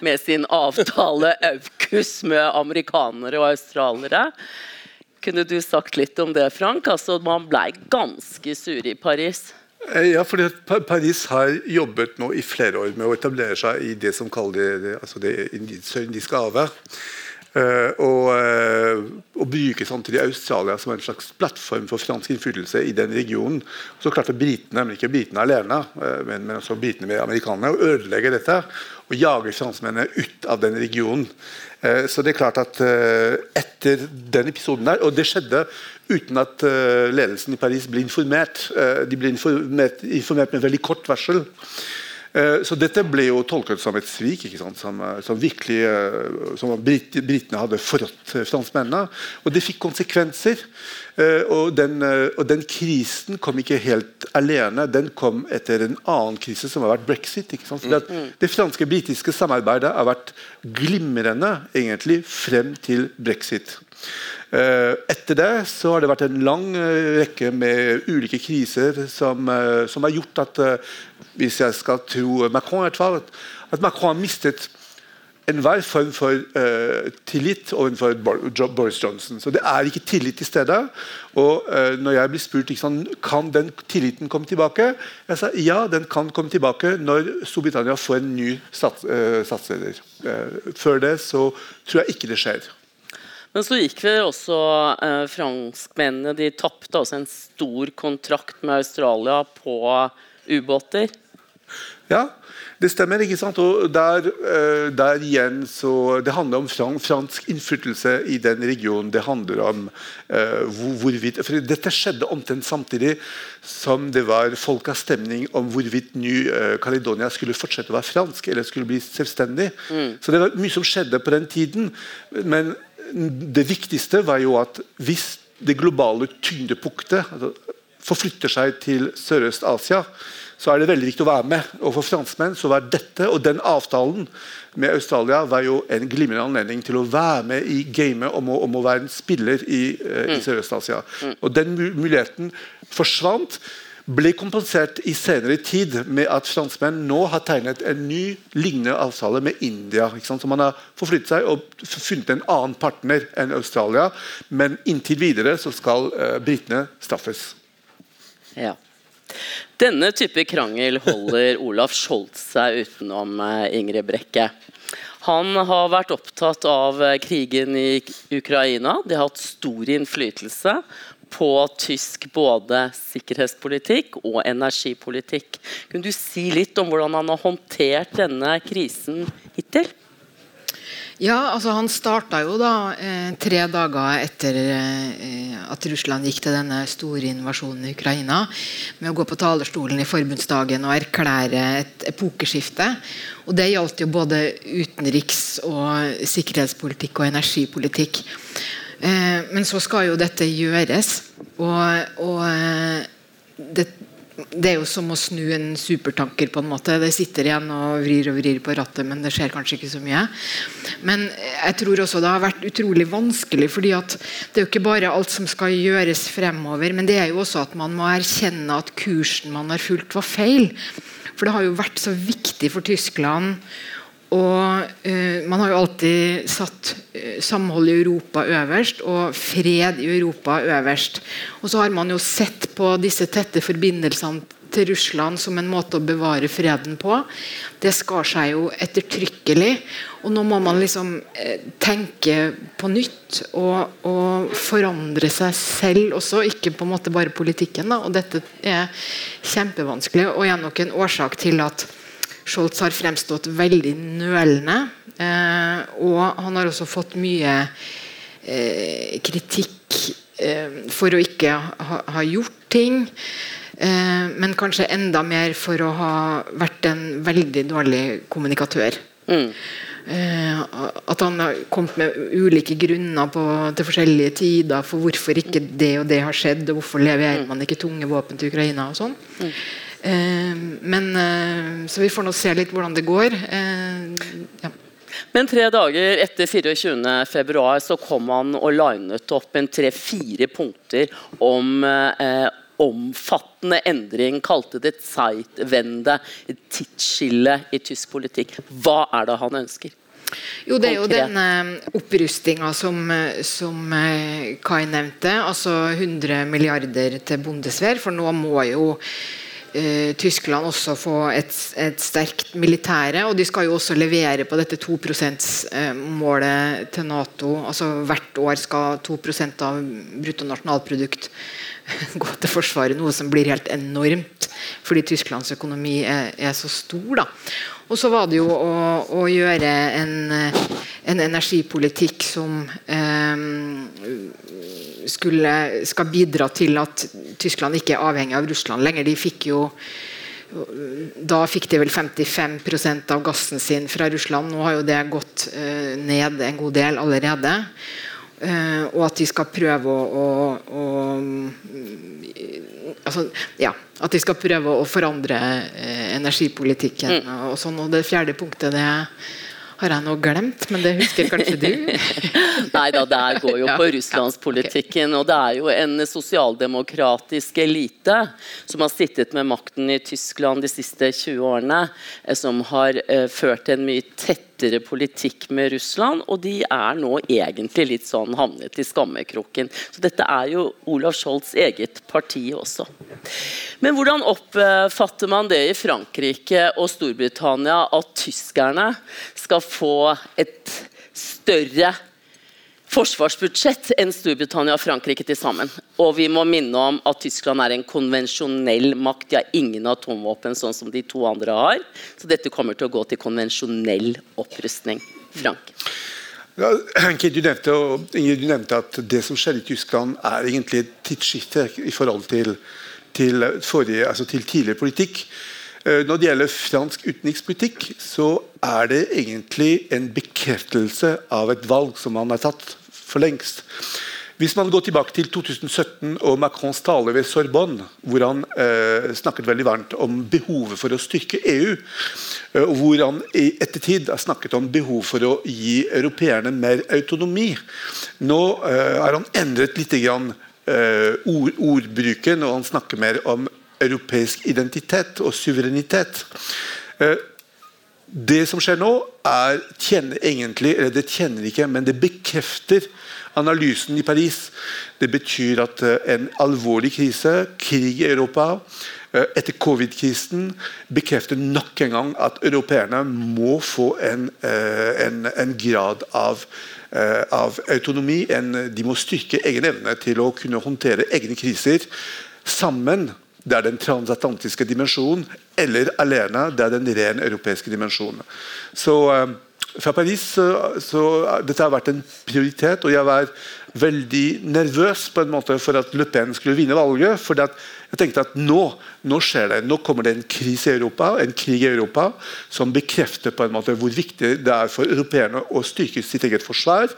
med sin avtale AUKUS med amerikanere og australiere. Kunne du sagt litt om det, Frank? Altså, man ble ganske sur i Paris. Eh, ja, fordi Paris har jobbet nå i flere år med å etablere seg i det som kaller det, altså det sør-indiske havet. Uh, og, uh, og bruke samtidig Australia som en slags plattform for fransk innflytelse i den regionen. Så klarte britene, men ikke britene alene, uh, men, men også britene med amerikanerne, å ødelegge dette og jage franskmennene ut av den regionen. Eh, så det er klart at eh, etter den episoden der, og det skjedde uten at eh, ledelsen i Paris ble informert. De ble informert, informert med veldig kort varsel. Så dette ble jo tolket som et svik, som, som, virkelig som brit, britene hadde forrådt franskmennene. Og det fikk konsekvenser. Og den, og den, krisen kom ikke helt alene. Den kom etter en annen krise, som har vært brexit. Det, det franske-britiske samarbeidet har vært glimrende egentlig frem til brexit. Eh, etter det så har det vært en lang eh, rekke med ulike kriser som, eh, som har gjort at, hvis jeg skal tro Macron, at Macron har mistet enhver form for uh, tillit overfor Boris Johnson. Så det er ikke tillit til stede. Og uh, når jeg blir spurt liksom, kan den tilliten komme tilbake, jeg sa ja, den kan komme tilbake når Storbritannia får en ny stats, uh, statsleder. før det så tror jeg ikke det skjer. Men så gikk vi også eh, franskmennene De tapte en stor kontrakt med Australia på ubåter. Ja, det stemmer. ikke sant? Og der, uh, der igjen så Det handler om fransk innflytelse i den regionen. Det handler om uh, hvorvidt for Dette skjedde omtrent samtidig som det var folkeavstemning om hvorvidt Ny-Caledonia uh, skulle fortsette å være fransk eller skulle bli selvstendig. Mm. Så det var mye som skjedde på den tiden. Men det viktigste var jo at hvis det globale tyngdepunktet forflytter seg til Sørøst-Asia, så er det veldig viktig å være med. Og For franskmenn så var dette og den avtalen med Australia var jo en glimrende anledning til å være med i gamet om, om, å være en spiller i, uh, i mm. Sørøst-Asia. Mm. Og Den muligheten forsvant. Ble kompensert i senere tid med at franskmenn nå har tegnet en ny lignende avtale med India. Så Man har forflyttet seg og funnet en annen partner enn Australia. Men inntil videre så skal uh, britene straffes. Ja. Denne type krangel holder Olaf Scholz seg utenom, eh, Ingrid Brekke. Han har vært opptatt av eh, krigen i Ukraina. Det har hatt stor innflytelse på tysk både sikkerhetspolitikk og energipolitikk. Kunne du si litt om hvordan han har håndtert denne krisen hittil? Ja, altså Han starta jo da eh, tre dager etter eh, at Russland gikk til denne store invasjonen i Ukraina, med å gå på talerstolen i forbundsdagen og erklære et epokeskifte. Og Det gjaldt jo både utenriks- og sikkerhetspolitikk og energipolitikk. Eh, men så skal jo dette gjøres. Og, og eh, det det er jo som å snu en supertanker. på en måte. Det sitter igjen og vrir og vrir på rattet, men det skjer kanskje ikke så mye. Men jeg tror også det har vært utrolig vanskelig, fordi det er jo ikke bare alt som skal gjøres fremover, men det er jo også at man må erkjenne at kursen man har fulgt, var feil. For det har jo vært så viktig for Tyskland og eh, Man har jo alltid satt eh, samhold i Europa øverst og fred i Europa øverst. Og så har man jo sett på disse tette forbindelsene til Russland som en måte å bevare freden på. Det skar seg jo ettertrykkelig. Og nå må man liksom eh, tenke på nytt og, og, forandre seg selv også, ikke på en måte bare politikken. Da. Og dette er kjempevanskelig og er nok en årsak til at Scholz har fremstått veldig nølende. Eh, og han har også fått mye eh, kritikk eh, for å ikke ha, gjort ting. Eh, men kanskje enda mer for å ha vært en veldig dårlig kommunikatør. Mm. Eh, at han har kommet med ulike grunner på, til forskjellige tider for hvorfor ikke det og det har skjedd, og hvorfor leverer man ikke tunge våpen til Ukraina. og sånn. Mm. Eh, men, eh, så vi får nå se litt hvordan det går. Eh, ja. Men tre dager etter 24.2 så kom han og linet opp en tre-fire punkter om eh, omfattende endring. Kalte det Zeitwende, et tidsskille i tysk politikk. Hva er det han ønsker? Jo, Det er jo denne opprustinga som, som Kai nevnte. Altså 100 milliarder til bondesvær, For nå må jo eh, Tyskland også få et, et, sterkt militære. Og de skal jo også levere på dette 2 %-målet til Nato. altså Hvert år skal 2% av bruttonasjonalprodukt gå til Forsvaret, noe som blir helt enormt fordi Tysklands økonomi er, er så stor. da og så var det jo å, å gjøre en, en, energipolitikk som eh, skulle, skal bidra til at Tyskland ikke er avhengig av Russland lenger. De fikk jo da fikk de vel 55% av gassen sin fra Russland. Nå har jo det gått uh, ned en god del allerede. Uh, og at de skal prøve å, å, å altså, ja, At de skal prøve å forandre uh, energipolitikken. Mm. Og, sånn, og Det fjerde punktet det Har jeg noe glemt, men det husker kanskje du? Nei da, det går jo på russlandspolitikken. Og det er jo en sosialdemokratisk elite som har sittet med makten i Tyskland de siste 20 årene, eh, som har eh, ført en mye tettere politikk med Russland, og de er nå egentlig litt sånn havnet i skammekroken. Så dette er jo Olav Scholz' eget parti også. Men hvordan oppfatter man det i Frankrike og Storbritannia at tyskerne skal få et større forsvarsbudsjett enn Storbritannia og Frankrike til sammen. Og vi må minne om at Tyskland er en konvensjonell makt. De har ingen atomvåpen, sånn som de to andre har. Så dette kommer til å gå til konvensjonell opprustning. Frank. Ja, Henke, du nevnte, Ingrid, du nevnte at det som skjer i Tyskland, er egentlig et tidsskifte i forhold til, til, forrige, altså til tidligere politikk. Eh, Når det gjelder fransk utenrikspolitikk, så er det egentlig en bekreftelse av et valg som man har tatt for lengst. Hvis man går tilbake til 2017 og Macrons tale ved Sorbonne, hvor han eh, snakket veldig varmt om behovet for å styrke EU, eh, og hvor han i ettertid har snakket om behov for å gi europeerne mer autonomi. Nå eh, har han endret litt grann, eh, ord, ordbruken, og han snakker mer om europeisk identitet og suverenitet. Eh, det som skjer nå, er, tjener egentlig, eller det tjener ikke, men det bekrefter analysen i Paris. Det betyr at eh, en alvorlig krise, krig i Europa, eh, etter covid-krisen, bekrefter nok en gang at europeerne må få en, eh, en, en grad av, av autonomi. En, de må styrke egen evne til å kunne håndtere egne kriser sammen. Det er den transatlantiske dimensjonen, eller alene. Det er den ren europeiske dimensjonen. Så eh, fra Paris så, så Dette har vært en prioritet, og jeg var veldig nervøs på en måte for at Le Pen skulle vinne valget. for jeg tenkte at nå, nå skjer det, nå kommer det en krise i Europa, en krig i Europa som bekrefter på en måte hvor viktig det er for europeerne å styrke sitt eget forsvar.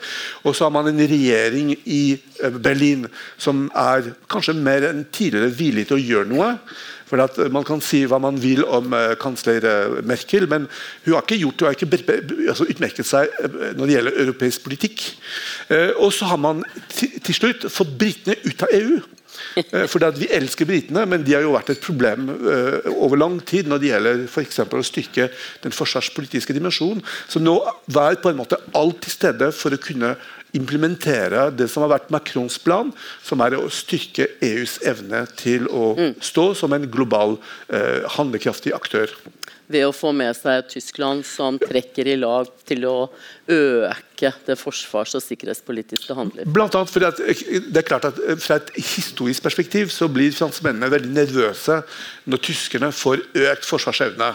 Og så har man en regjering i eh, Berlin som er kanskje mer enn tidligere villig til å gjøre noe. For at Man kan si hva man vil om uh, kansler uh, Merkel, men hun har ikke gjort, hun har ikke altså, utmerket seg når det gjelder europeisk politikk. Og så har man til, slutt fått britene ut av EU. Eh, Fordi at Vi elsker britene, men de har jo vært et problem eh, over lang tid når det gjelder for å styrke den forsvarspolitiske dimensjonen. Så nå var på en måte alt til stede for å kunne implementere det som har vært Macrons plan, som er å styrke EUs evne til å stå som en global, eh, handlekraftig aktør. Ved å få med seg Tyskland, som trekker i lag til å øke det forsvars- og sikkerhetspolitiske handler. Blant annet fordi det er klart at eh, Fra et historisk perspektiv så blir franskmennene veldig nervøse når tyskerne får økt forsvarsevne.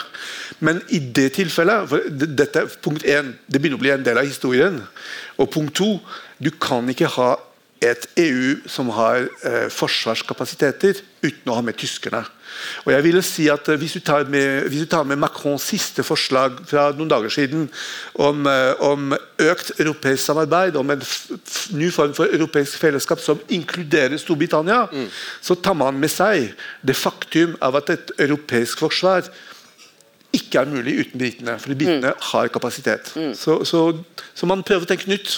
Men i det tilfellet for det- dette, Punkt 1, det begynner å bli en del av historien. Og punkt 2, du kan ikke ha et EU som har eh, forsvarskapasiteter uten å ha med tyskerne. Og jeg ville si at eh, Hvis du tar med, hvis du tar med Macrons siste forslag fra noen dager siden om, eh, om økt europeisk samarbeid, om en ny form for europeisk fellesskap som inkluderer Storbritannia, så tar man med seg det faktum av at et europeisk forsvar ikke er mulig uten britene. For britene har kapasitet. Så, så, så man prøver å tenke nytt.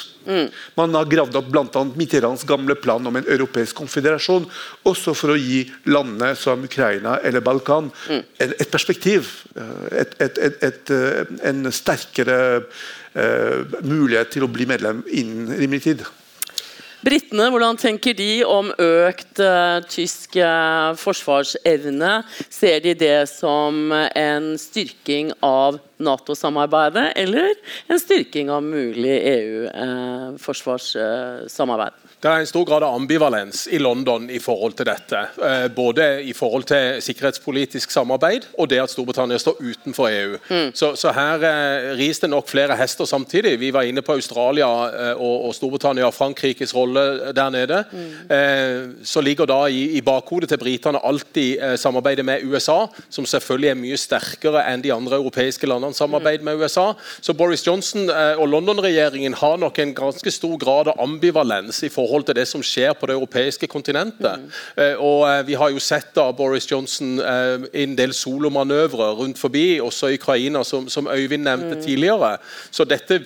Man har gravd opp bl.a. Mitterrands gamle plan om en europeisk konfederasjon. Også for å gi landene som Ukraina eller Balkan et perspektiv. eh, Et, et, et, et, eh, en sterkere uh, mulighet til å bli medlem innen rimelig tid. Britene, hvordan tenker de om økt uh, tysk eh, forsvarsevne? Ser de det som en styrking av Nato-samarbeidet, eller en styrking av mulig EU-forsvarssamarbeid? Det er en stor grad av ambivalens i London i forhold til dette. Eh, både i forhold til sikkerhetspolitisk samarbeid og det at Storbritannia står utenfor EU. Så, så her eh, ris det nok flere hester samtidig. Vi var inne på Australia eh, og, og Storbritannia og Frankrikes rolle der nede. Mm. så ligger da i, i bakhodet til britene alltid eh, samarbeidet med USA, som selvfølgelig er mye sterkere enn de andre europeiske landene Schengen-samarbeid med USA. Så Boris Johnson og London-regjeringen har nok en ganske stor grad av ambivalens i forhold til det som skjer på det europeiske kontinentet. Mm. Og Vi har jo sett da Boris Johnson en del solomanøvrer rundt forbi, også i Ukraina, som, som Øyvind nevnte mm. tidligere. Så dette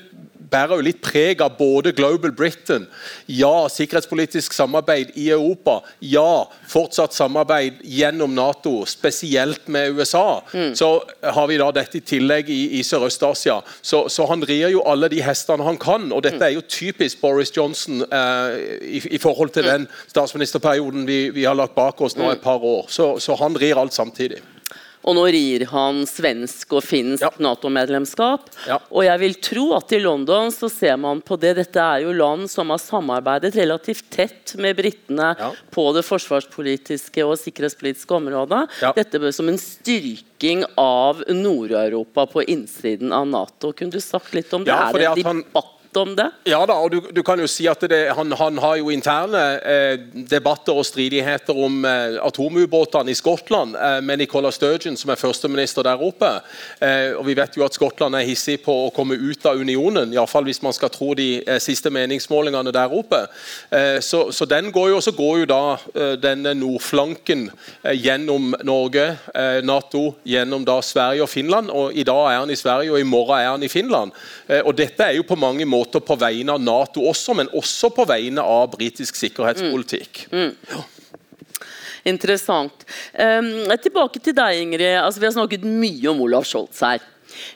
bærer jo litt preg av både Global Britain, ja, sikkerhetspolitisk samarbeid i Europa, ja, fortsatt samarbeid gjennom Nato, spesielt med USA. Mm. Så har vi da dette i tillegg i, i Sørøst-Asia. Så, så, han rir jo alle de hestene han kan, og dette er jo typisk Boris Johnson eh, i, i, forhold til mm. den statsministerperioden vi, vi, har lagt bak oss nå et par år. Så, så han rir alt samtidig. Og nå rir han svensk og finsk ja. Nato-medlemskap. Ja. Og jeg vil tro at i London så ser man på det. Dette er jo land som har samarbeidet relativt tett med britene ja. på det forsvarspolitiske og sikkerhetspolitiske området. Dette som en styrking av Nord-Europa på innsiden av Nato. Kunne du sagt litt om det? er en debatt om det? Ja da, og du, du kan jo si at det, han, han, har jo interne eh, debatter og stridigheter om eh, atomubåtene i Skottland eh, med Nicola Sturgeon, som er førsteminister der oppe. Eh, og Vi vet jo at Skottland er hissig på å komme ut av unionen, iallfall hvis man skal tro de eh, siste meningsmålingene der oppe. Eh, så, så, den går jo, så går jo da denne nordflanken gjennom Norge, Nato, gjennom da Sverige og Finland. og I dag er han i Sverige, og i morgen er han i Finland. og Dette er jo på mange måter måter på vegne av Nato også, men også på vegne av britisk sikkerhetspolitikk. Mm. Mm. Interessant. Um, tilbake til deg, Ingrid. Altså, vi har snakket mye om Olav Scholz her.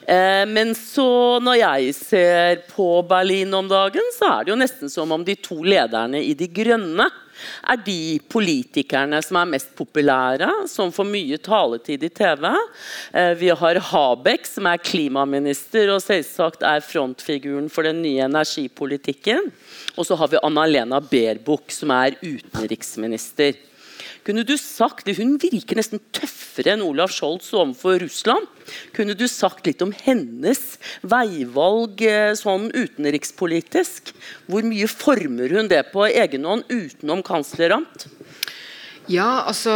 Uh, men så når jeg ser på Berlin om dagen, så er det jo nesten som om de to lederne i De grønne er de politikerne som er mest populære, som får mye taletid i TV. Eh, vi har Habek, som er klimaminister og selvsagt er frontfiguren for den nye energipolitikken. Og så har vi Anna-Lena Baerbock, som er utenriksminister. Kunne du sagt, Hun virker nesten tøffere enn Olav Scholz overfor Russland. Kunne du sagt litt om hennes veivalg eh, sånn utenrikspolitisk? Hvor mye former hun det på egen hånd utenom kanslerant? Ja, altså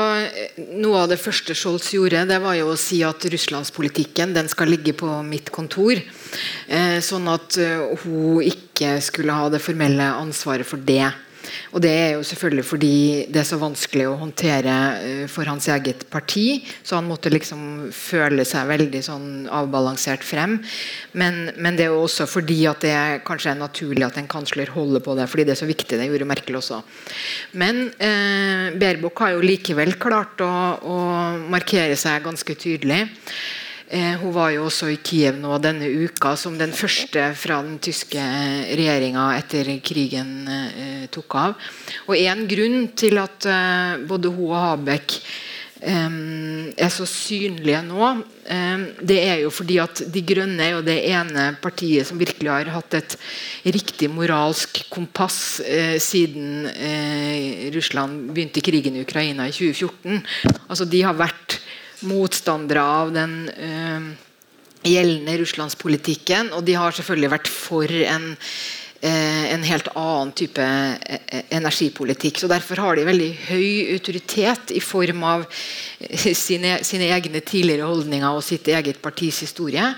Noe av det første Scholz gjorde, det var jo å si at russlandspolitikken den skal ligge på mitt kontor. Eh, sånn at uh, hun ikke skulle ha det formelle ansvaret for det. Og Det er jo selvfølgelig fordi det er så vanskelig å håndtere uh, for hans eget parti. Så han måtte liksom føle seg veldig sånn avbalansert frem. Men, men, det er jo også fordi at det kanskje er naturlig at en kansler holder på det. Fordi det er så viktig. Det gjorde Merkel også. Men eh, Baerbock har jo likevel klart å, å markere seg ganske tydelig. Eh, hun var jo også i Kiev nå denne uka som den første fra den tyske regjeringa etter krigen eh, tok av. Og En grunn til at eh, både hun og Habek eh, er så synlige nå, eh, det er jo fordi at De Grønne er jo det ene partiet som virkelig har hatt et riktig moralsk kompass eh, siden Russland begynte krigen i Ukraina i 2014. Altså De har vært motstandere av den uh, gjeldende russlandspolitikken. Og de har selvfølgelig vært for en, uh, en helt annen type uh, energipolitikk. så Derfor har de veldig høy autoritet i form av sine, sine egne tidligere holdninger og sitt eget partis historie.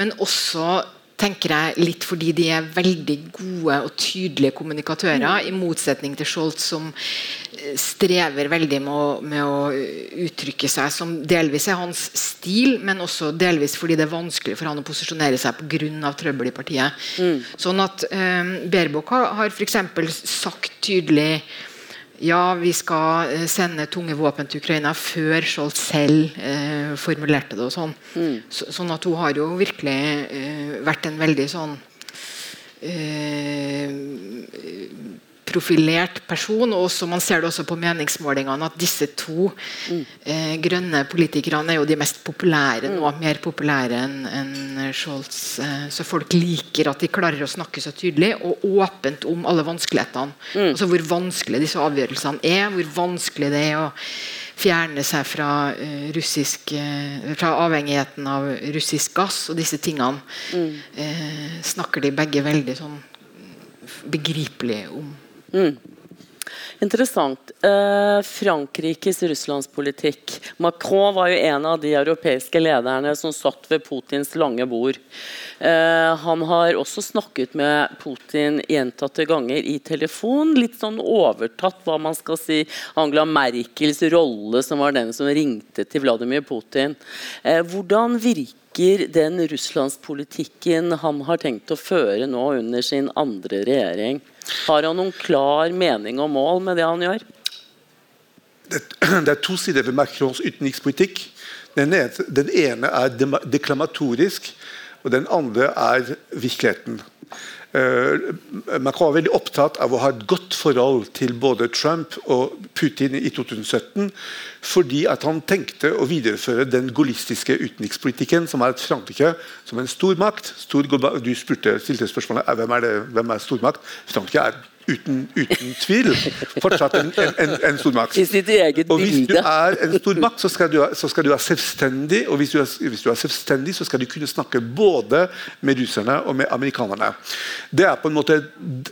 Men også tenker jeg litt fordi de er veldig gode og tydelige kommunikatører, mm. i motsetning til Scholz, som eh, strever veldig med å, med å, uttrykke seg, som delvis er hans stil, men også delvis fordi det er vanskelig for han å posisjonere seg pga. trøbbel i partiet. Mm. Sånn at um, Berbok har, har f.eks. sagt tydelig ja, vi skal eh, sende tunge våpen til Ukraina før Scholz selv eh, formulerte det. og sånn. Mm. Så, sånn at hun har jo virkelig eh, vært en veldig sånn eh, profilert person. og også, Man ser det også på meningsmålingene at disse to mm. eh, grønne politikerne er jo de mest populære nå. Mm. Mer populære enn en Scholz. Eh, så folk liker at de klarer å snakke så tydelig og åpent om alle vanskelighetene. Mm. Altså Hvor vanskelig disse avgjørelsene er, hvor vanskelig det er å fjerne seg fra, uh, russisk, uh, fra avhengigheten av russisk gass og disse tingene. Mm. Uh, snakker de begge veldig sånn begripelig om. Mm. Interessant. Eh, Frankrikes russlandspolitikk. Macron var jo en av de europeiske lederne som satt ved Putins lange bord. Eh, han har også snakket med Putin gjentatte ganger i telefon. Litt sånn overtatt hva man skal si Angela Merkels rolle, som var den som ringte til Vladimir Putin. Eh, hvordan virker den russlandspolitikken han har tenkt å føre nå under sin andre regjering? Har han noen klar mening og mål med det han gjør? Det, det er to sider ved Macrons utenrikspolitikk. Den ene, den ene er deklamatorisk, og den andre er virkeligheten. Uh, Macron var veldig opptatt av å ha et godt forhold til både Trump og Putin i 2017, fordi at han tenkte å videreføre den gaullistiske utenrikspolitikken, som er at Frankrike som en stormakt stor, Du spurte, stilte spørsmålet hvem er, det, hvem er stormakt. Frankrike er uten, uten tvil fortsatt en, en, en stormakt. I sitt eget og Hvis du er en stormakt, så skal du, så skal du være selvstendig. Og hvis du, er, hvis du, er, selvstendig, så skal du kunne snakke både med russerne og med amerikanerne. Det er på en måte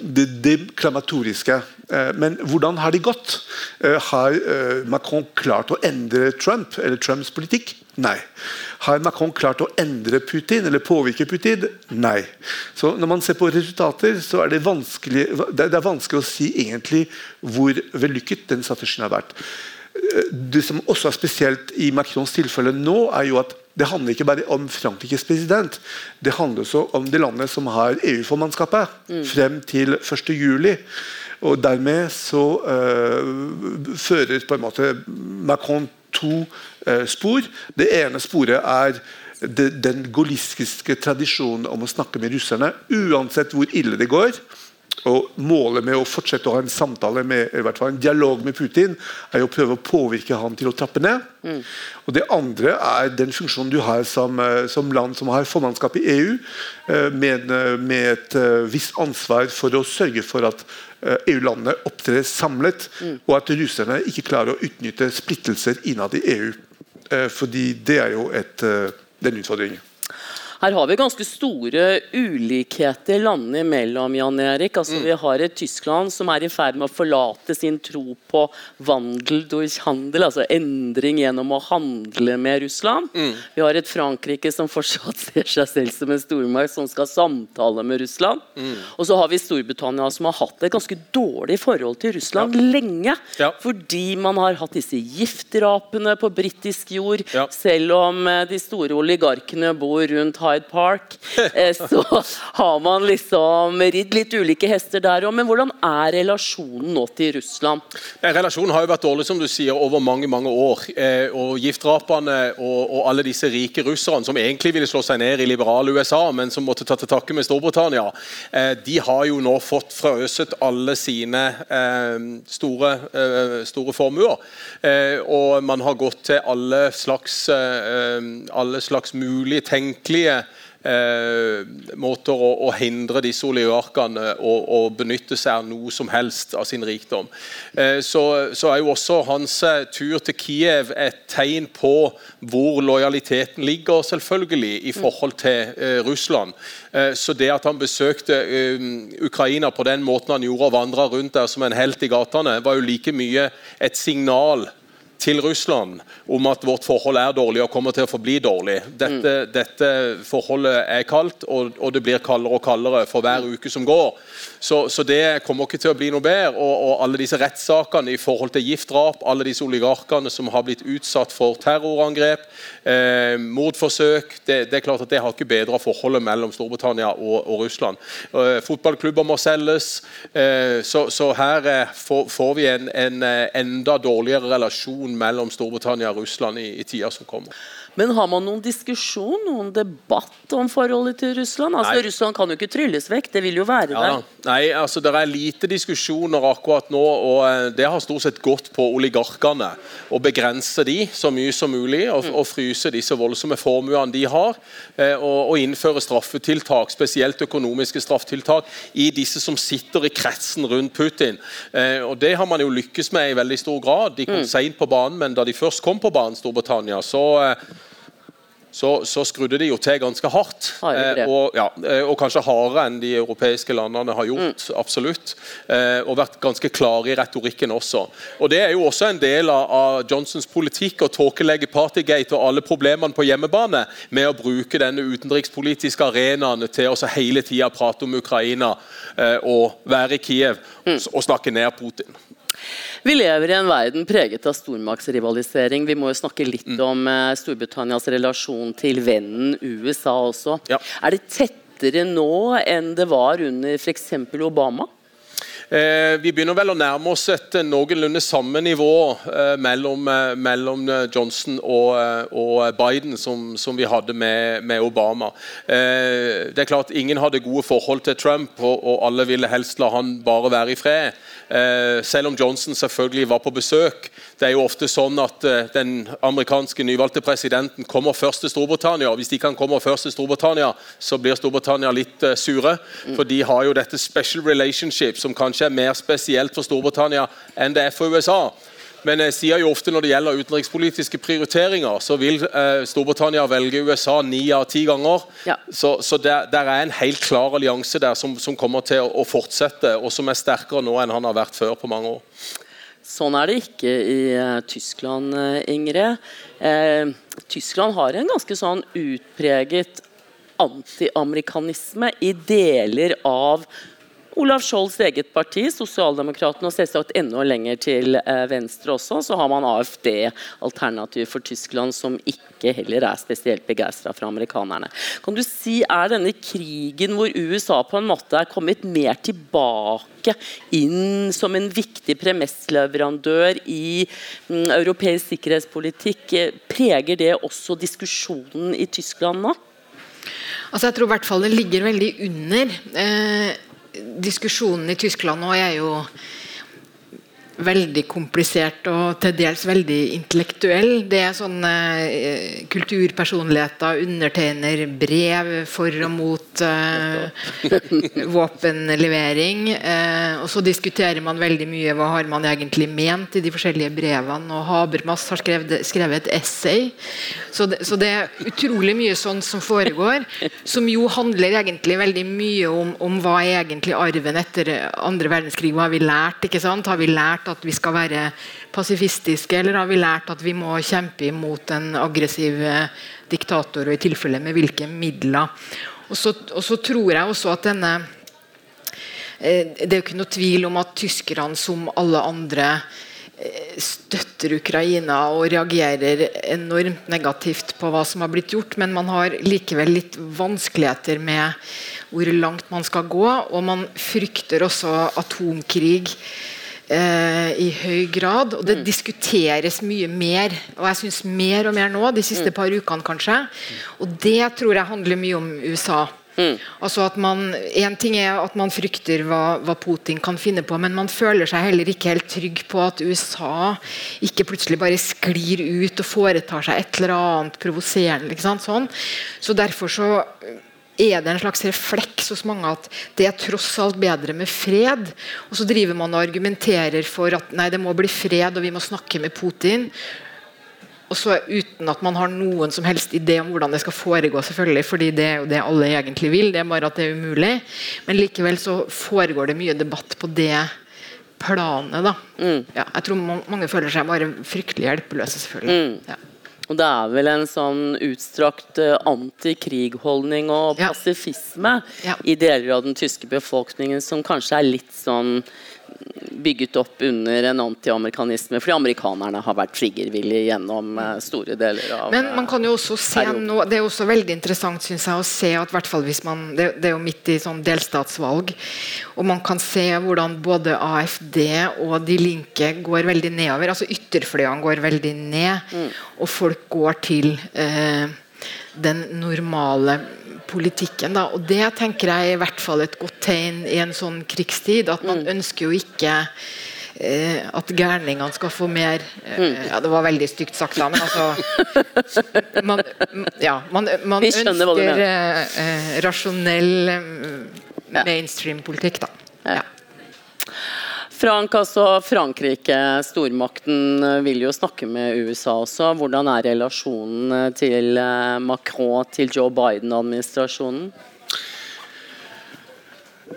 det deklamatoriske. Eh, men hvordan har de gått? Eh, har eh, Macron klart å endre Trump eller Trumps politikk? Nei. Har Macron klart å endre Putin eller påvirke Putin? Nei. Så Når man ser på resultater, så er det vanskelig, det er vanskelig å si egentlig hvor vellykket den strategien har vært. Det som også er spesielt i Macrons tilfelle nå, er jo at det handler ikke bare om Frankrikes president. Det handler også om det landet som har EU-formannskapet mm. frem til 1.7. Og dermed så uh, fører på en måte Macron to uh, spor. Det ene sporet er de, den golistiske tradisjonen om å snakke med russerne, uansett hvor ille det går. Og Målet med å fortsette å ha en samtale med, i hvert fall en dialog med Putin er å prøve å påvirke han til å trappe ned. Mm. Og Det andre er den funksjonen du har som, eh, som land som har formannskap i EU, med, med et visst ansvar for å sørge for at EU-landene opptrer samlet, mm. og at russerne ikke klarer å utnytte splittelser innad i EU. Eh, fordi det er jo et, eh, den utfordringen. Her har vi ganske store ulikheter landene imellom. Jan Erik. Altså, mm. Vi har et Tyskland som er i ferd med å forlate sin tro på vandel durch handel, altså endring gjennom å handle med Russland. Mm. Vi har et Frankrike som fortsatt ser seg selv som en stormakt som skal samtale med Russland. Mm. Og så har vi Storbritannia som har hatt et ganske dårlig forhold til Russland ja. lenge. Ja. Fordi man har hatt disse giftdrapene på britisk jord, ja. selv om eh, de store oligarkene bor rundt Hyde Park, eh, så har man liksom ridd litt ulike hester der òg. Men hvordan er relasjonen nå til Russland? Relasjonen har jo vært dårlig som du sier, over mange mange år. Eh, og Giftdrapene og, og, alle disse rike russerne som egentlig ville slå seg ned i liberale USA, men som måtte ta til takke med Storbritannia, eh, de har jo nå fått frøset alle sine store, store formuer. og man har gått til alle slags, alle slags mulige tenkelige måter å, å, hindre disse oligarkene å, å, benytte seg av noe som helst av sin rikdom. Eh, så, så, er jo også hans eh, tur til Kiev et tegn på hvor lojaliteten ligger, selvfølgelig, i forhold til eh, Russland. Eh, så det at han besøkte eh, Ukraina på den måten han gjorde, og vandra rundt der som en helt i gatene, var jo like mye et signal til Russland om at vårt forhold er dårlig og kommer til å forbli dårlig. Dette, mm. dette forholdet er kaldt, og, og, det blir kaldere og kaldere for hver uke som går. Så, så, det kommer ikke til å bli noe bedre. Og, og alle disse rettssakene i forhold til giftdrap, alle disse oligarkene som har blitt utsatt for terrorangrep, eh, mordforsøk det, det, er klart at det har ikke bedra forholdet mellom Storbritannia og, og Russland. Eh, fotballklubber må selges. Eh, så, så, her eh, får, får, vi en, en, eh, enda dårligere relasjon mellom Storbritannia og Russland i, i tida som kommer. Men har man noen diskusjon, noen debatt om forholdet til Russland? Altså, Nei. Russland kan jo ikke trylles vekk, det vil jo være ja, der. Nei, altså det er lite diskusjoner akkurat nå, og eh, det har stort sett gått på oligarkene. Å begrense de så mye som mulig, og, mm. og fryse disse voldsomme formuene de har. Eh, og, og, innføre straffetiltak, spesielt økonomiske straffetiltak, i disse som sitter i kretsen rundt Putin. Eh, og Det har man jo lykkes med i veldig stor grad. De kom mm. seint på banen, men da de først kom på banen, Storbritannia, så så, så, skrudde de jo til ganske hardt. Eh, og, ja, eh, og, kanskje hardere enn de europeiske landene har gjort. Mm. absolutt. Eh, og vært ganske klare i retorikken også. Og Det er jo også en del av, av Johnsons politikk å tåkelegge Partygate og alle problemene på hjemmebane med å bruke denne utenrikspolitiske arenaen til å hele tida prate om Ukraina eh, og være i Kiev mm. og snakke ned Putin. Vi lever i en verden preget av stormaktsrivalisering. Vi må jo snakke litt mm. om eh, Storbritannias relasjon til vennen USA også. Ja. Er det tettere nå enn det var under f.eks. Obama? Eh, vi begynner vel å nærme oss et noenlunde samme nivå eh, mellom, eh, mellom, eh, Johnson og, eh, og Biden som, som, vi hadde med, med Obama. Eh, det er klart Ingen hadde gode forhold til Trump, og, og alle ville helst la han bare være i fred. Selv om Johnson selvfølgelig var på besøk. Det er jo ofte sånn at Den amerikanske nyvalgte presidenten kommer først til Storbritannia. Hvis de kan komme først til Storbritannia, så blir Storbritannia litt sure. For de har jo dette special relationship som kanskje kanskje er mer spesielt for Storbritannia enn det er for USA. Men jeg sier jo ofte når det gjelder utenrikspolitiske prioriteringer, så vil eh, Storbritannia velge USA ni av ti ganger. Ja. Så, så der, der, er en helt klar allianse der som, som kommer til å, å, fortsette, og som er sterkere nå enn han har vært før på mange år. Sånn er det ikke i uh, Tyskland, uh, Ingrid. Eh, Tyskland har en ganske sånn utpreget antiamerikanisme i deler av Olaf Scholz' eget parti, Sosialdemokratene, og selvsagt enda lenger til eh, venstre også, så har man AFD, alternativ for Tyskland, som ikke heller er spesielt begeistra for amerikanerne. Kan du si, Er denne krigen hvor USA på en måte er kommet mer tilbake inn som en viktig premissleverandør i mm, europeisk sikkerhetspolitikk, eh, preger det også diskusjonen i Tyskland nå? Altså jeg tror i hvert fall det ligger veldig under. Eh, diskusjonen i Tyskland nå er jo veldig komplisert og til dels veldig intellektuell. Det er sånne eh, kulturpersonligheter undertegner brev for og mot eh, våpenlevering. Eh, og så diskuterer man veldig mye hva har man egentlig ment i de forskjellige brevene. Og Habermas har skrevet, skrevet et essay. Så det, så det, er utrolig mye sånn som foregår, som jo handler egentlig veldig mye om, om hva er egentlig arven etter andre verdenskrig. Hva har vi lært? ikke sant? Har vi lært at vi skal være pasifistiske, eller har vi lært at vi må kjempe imot en aggressiv eh, diktator, og i tilfelle med hvilke midler? Og så, og så tror jeg også at denne eh, Det er jo ikke noe tvil om at tyskerne, som alle andre, eh, støtter Ukraina og reagerer enormt negativt på hva som har blitt gjort, men man har likevel litt vanskeligheter med hvor langt man skal gå, og man frykter også atomkrig eh, i høy grad. Og det mm. diskuteres mye mer, og jeg syns mer og mer nå, de siste mm. par ukene kanskje. Og det tror jeg handler mye om USA. Mm. Altså at man, en ting er at man frykter hva, hva, Putin kan finne på, men man føler seg heller ikke helt trygg på at USA ikke plutselig bare sklir ut og foretar seg et eller annet provoserende. Sånn. Så derfor så er det en slags refleks hos mange at det er tross alt bedre med fred. Og så driver man og argumenterer for at nei, det må bli fred, og vi må snakke med Putin. Og så Uten at man har noen som helst idé om hvordan det skal foregå. selvfølgelig, fordi det er jo det alle egentlig vil. det er bare at det er umulig. Men likevel så foregår det mye debatt på det planet. da. Mm. Ja, jeg tror mange føler seg bare fryktelig hjelpeløse. selvfølgelig. Mm. Ja. Og det er vel en sånn utstrakt uh, antikrigholdning og pasifisme ja. Ja. i deler av den tyske befolkningen som kanskje er litt sånn bygget opp under en antiamerikanisme, fordi amerikanerne har vært triggervillige gjennom uh, store deler av Men man kan jo også se nå, Det er også veldig interessant synes jeg, å se at hvert fall hvis man, det, det, er jo midt i sånn delstatsvalg, og man kan se hvordan både AFD og De Linke går veldig nedover. altså Ytterfløyene går veldig ned, mm. og folk går til eh, den normale politikken. Da. Og Det tenker jeg er i hvert fall et godt tegn i en sånn krigstid. At man mm. ønsker jo ikke eh, at gærningene skal få mer eh, mm. ja, Det var veldig stygt sagt, da, men altså Man, ja, man, man ønsker eh, eh, rasjonell mainstream-politikk, da. Ja. Frank, altså Frankrike, stormakten, vil jo snakke med USA også. Hvordan er relasjonen til eh, Macron, til Joe Biden-administrasjonen?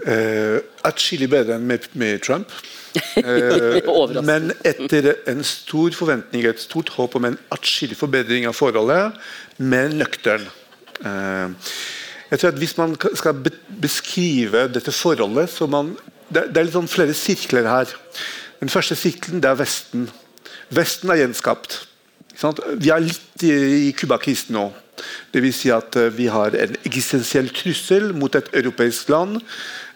Eh, Atskillig bedre enn med, med Trump. Eh, men etter en stor forventning, et stort håp om en atskillig forbedring av forholdet, men nøktern. Eh, jeg tror at Hvis man skal beskrive dette forholdet så man, det, det, er sånn flere sirkler her. Den første sirkelen det er Vesten. Vesten er gjenskapt. Vi er litt i Cuba-krisen nå. Dvs. Si at eh, vi har en eksistensiell trussel mot et europeisk land.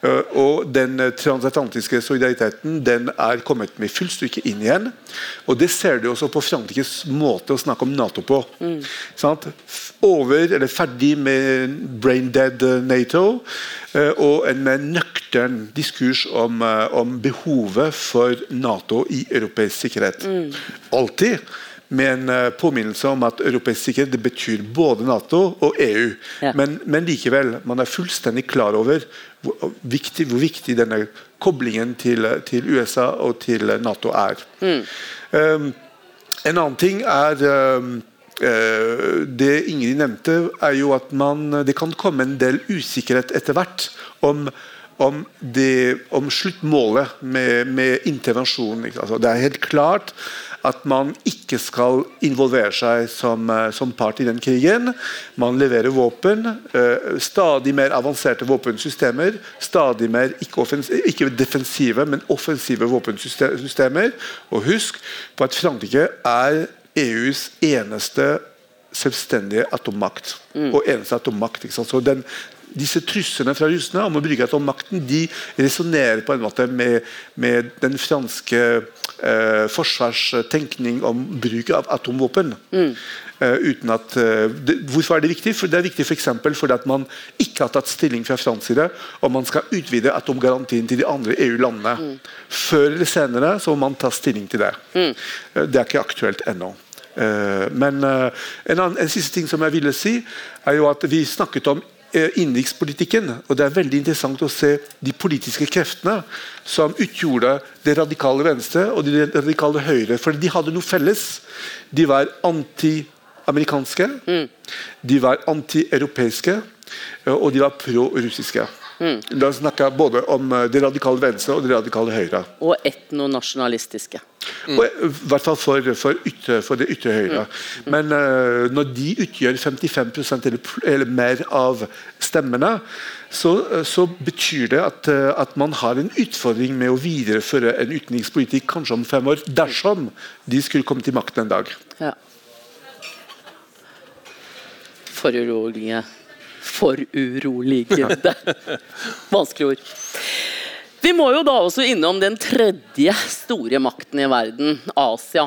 Eh, og Den transatlantiske solidariteten den er kommet med full stykke inn igjen. og Det ser du også på Frankrikes måte å snakke om Nato på. Mm. Over, eller Ferdig med brain dead eh, Nato. Og en nøktern diskurs om, om, behovet for Nato i europeisk sikkerhet. Mm. Alltid med en uh, påminnelse om at europeisk sikkerhet betyr både Nato og EU. Ja. Men, men, likevel, man er fullstendig klar over hvor viktig, hvor viktig denne koblingen til, til, USA og til Nato er. Mm. Um, en annen ting er um, uh, Det Ingrid nevnte, er jo at man, det kan komme en del usikkerhet etter hvert om om, det, om sluttmålet med, med intervensjonen. Altså, det er helt klart at man ikke skal involvere seg som, eh, som part i den krigen. Man leverer våpen, uh, stadig mer avanserte våpensystemer. Stadig mer ikke, ikke, defensive, men offensive våpensystemer. Og husk på at Frankrike er EUs eneste selvstendige atommakt. Mm. Og eneste atommakt. Så den, disse truslene fra russerne om å bruke atommakten de resonnerer på en måte med, med den franske eh, forsvarstenkning om bruk av atomvåpen. Mm. Uh, uten at, uh, det, hvorfor er det viktig? For det er viktig for eksempel, fordi at man ikke har tatt stilling fra fransk side om man skal utvide atomgarantien til de andre EU-landene. Mm. Før eller senere så må man ta stilling til det. Mm. Uh, det er ikke aktuelt ennå. men en, annen, en, siste ting som jeg ville si, er jo at vi snakket om Eh, innenrikspolitikken. Og det er veldig interessant å se de politiske kreftene som utgjorde det radikale venstre og det radikale høyre. For de hadde noe felles. De var anti-amerikanske, mm. de var anti-europeiske, eh, og de var pro-russiske. Mm. Da snakker jeg både om de det radikale venstre og det radikale høyre. Og etnonasjonalistiske. Mm. I hvert fall for, for, ytre, for det ytre høyre. Mm. Men uh, når de utgjør 55 eller, eller mer av stemmene, så, så betyr det at, at, man har en utfordring med å videreføre en utenrikspolitikk kanskje om fem år, dersom de skulle komme til makten en dag. Ja. Foruroligende. Foruroligende. Vanskelig ord. Vi må jo da også innom den tredje store makten i verden, Asia.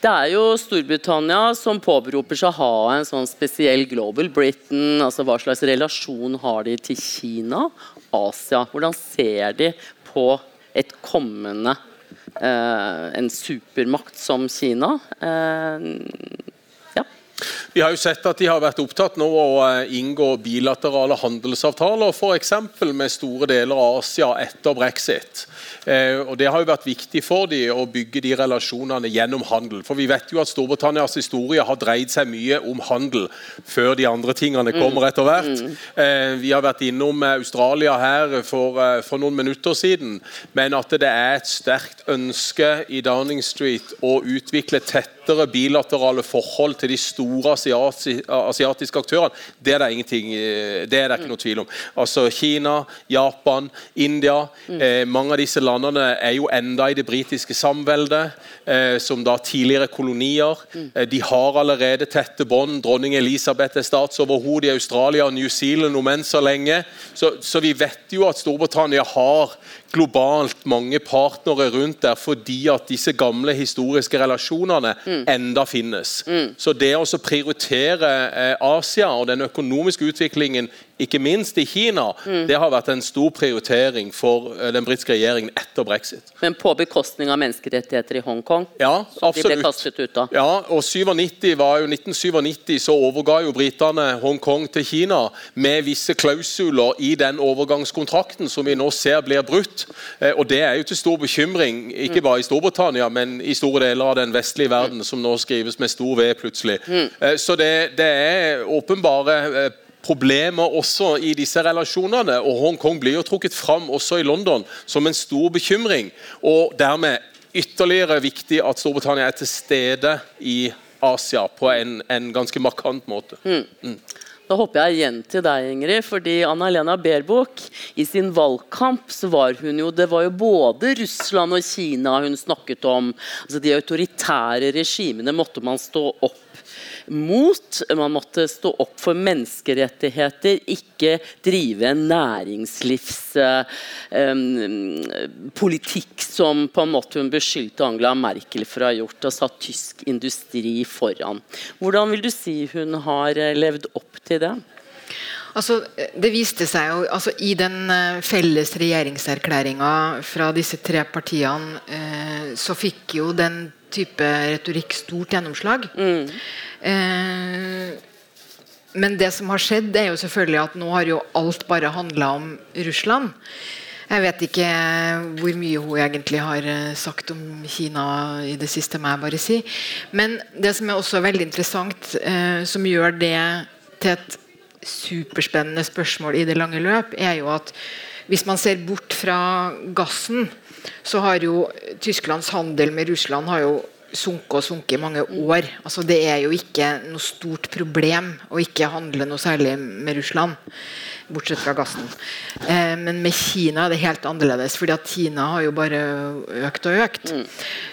Det er jo Storbritannia som påberoper seg å ha en sånn spesiell Global Britain. altså Hva slags relasjon har de til Kina? Asia. Hvordan ser de på et kommende eh, en supermakt som Kina? Eh, vi har jo sett at de har vært opptatt nå å eh, inngå bilaterale handelsavtaler f.eks. med store deler av Asia etter brexit. Eh, og Det har jo vært viktig for dem å bygge de relasjonene gjennom handel. For Vi vet jo at Storbritannias historie har dreid seg mye om handel før de andre tingene kommer mm. etter hvert. Mm. Eh, vi har vært innom Australia her for, for noen minutter siden. Men at det er et sterkt ønske i Downing Street å utvikle tettere bilaterale forhold til de store asiatiske aktørene, det er det, ingenting, eh, det er det ikke noe tvil om. Altså Kina, Japan, India. Mm. Eh, mange av disse landene er jo enda i det britiske samveldet, eh, som da tidligere kolonier. Mm. Eh, de har allerede tette bånd. Dronning Elisabeth er statsoverhode i Australia og New Zealand om enn så lenge. Så, så vi vet jo at Storbritannia har globalt mange partnere rundt der fordi at disse gamle historiske relasjonene mm. enda finnes. Mm. Så det å prioritere eh, Asia og den økonomiske utviklingen ikke minst i Kina, Mm. det har vært en stor prioritering for eh, den britiske regjeringen etter brexit. Men på bekostning av menneskerettigheter i Hongkong. Ja, som absolutt. De ble kastet ut av. Ja, og 97 var jo 1997 så overga jo britene Hongkong til Kina med visse klausuler i den overgangskontrakten som vi nå ser blir brutt. Eh, Og Det er jo til stor bekymring, ikke bare i Storbritannia, men i store deler av den vestlige verden, som nå skrives med stor V plutselig. Mm. Så det, det er åpenbare eh, problemer også i disse relasjonene. og Hongkong blir jo trukket fram også i London som en stor bekymring. og dermed ytterligere viktig at Storbritannia er til stede i Asia på en, en ganske markant måte. Da hopper jeg igjen til deg, Ingrid. fordi Anna-Lena Baerbock, i sin valgkamp så var hun jo Det var jo både Russland og Kina hun snakket om. altså De autoritære regimene måtte man stå opp mot. Man måtte stå opp for menneskerettigheter, ikke drive en næringslivspolitikk som på en måte hun beskyldte Angela Merkel for å ha gjort, og satt tysk industri foran. Hvordan vil du si hun har eh, levd opp til det? Altså, det viste seg jo altså, I den eh, felles regjeringserklæringa fra disse tre partiene, eh, så fikk jo den type retorikk stort gjennomslag. Eh, men det som har skjedd, er jo selvfølgelig at nå har jo alt bare handla om Russland. Jeg vet ikke hvor mye hun egentlig har eh, sagt om Kina i det siste, må jeg bare si. Men det som er også veldig interessant, eh, som gjør det til et superspennende spørsmål i det lange løp, er jo at hvis man ser bort fra gassen, så har jo Tysklands handel med Russland har jo sunket og sunket i mange år. Altså Det er jo ikke noe stort problem å ikke handle noe særlig med Russland. Bortsett fra gassen. Eh, men med Kina er det helt annerledes, fordi at Kina har jo bare økt og økt.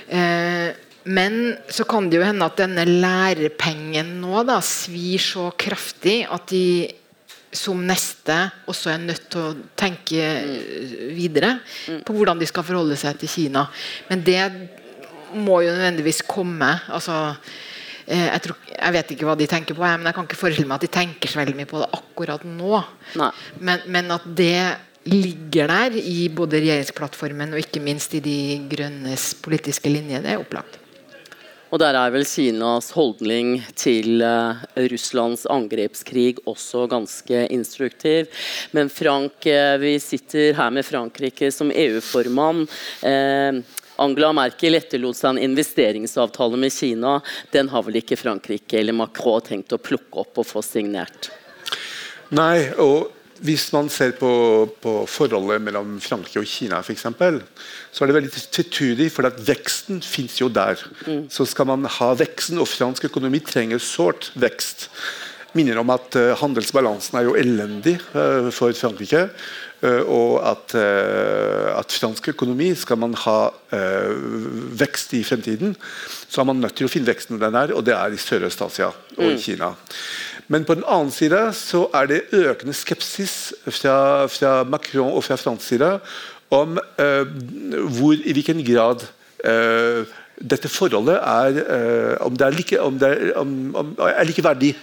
Eh, men så kan det jo hende at denne lærepengen nå da svir så kraftig at de som neste også er nødt til å tenke eh, videre på hvordan de skal forholde seg til Kina. Men det må jo nødvendigvis komme. altså eh, jeg, tror, jeg vet ikke hva de tenker på, men jeg kan ikke forestille meg at de tenker så veldig mye på det akkurat nå. Men, men at det ligger der i både regjeringsplattformen og ikke minst i De grønnes politiske linje, det er opplagt. Og der er vel Kinas holdning til eh, Russlands angrepskrig også ganske instruktiv. Men Frank, eh, vi sitter her med Frankrike som EU-formann. Eh, Angela Merkel etterlot seg en investeringsavtale med Kina. Den har vel ikke Frankrike eller Macron tenkt å plukke opp og få signert? Nei, og hvis man ser på, på forholdet mellom Frankrike og Kina, for eksempel, så er det veldig tvetydig, for at veksten fins jo der. Så skal man ha veksten, og fransk økonomi trenger sårt vekst. Minner om at uh, handelsbalansen er jo elendig uh, for Frankrike. Uh, og at, at fransk økonomi, skal man ha vekst i fremtiden, så er man nødt til å finne veksten den er, og det er i Sørøst-Asia og i Kina. Men på den annen side så er det økende skepsis fra, fra Macron og fra fransk side om eh, hvor, i hvilken grad eh, dette forholdet er eh, om det er, like, om det er, om, om, er likeverdig.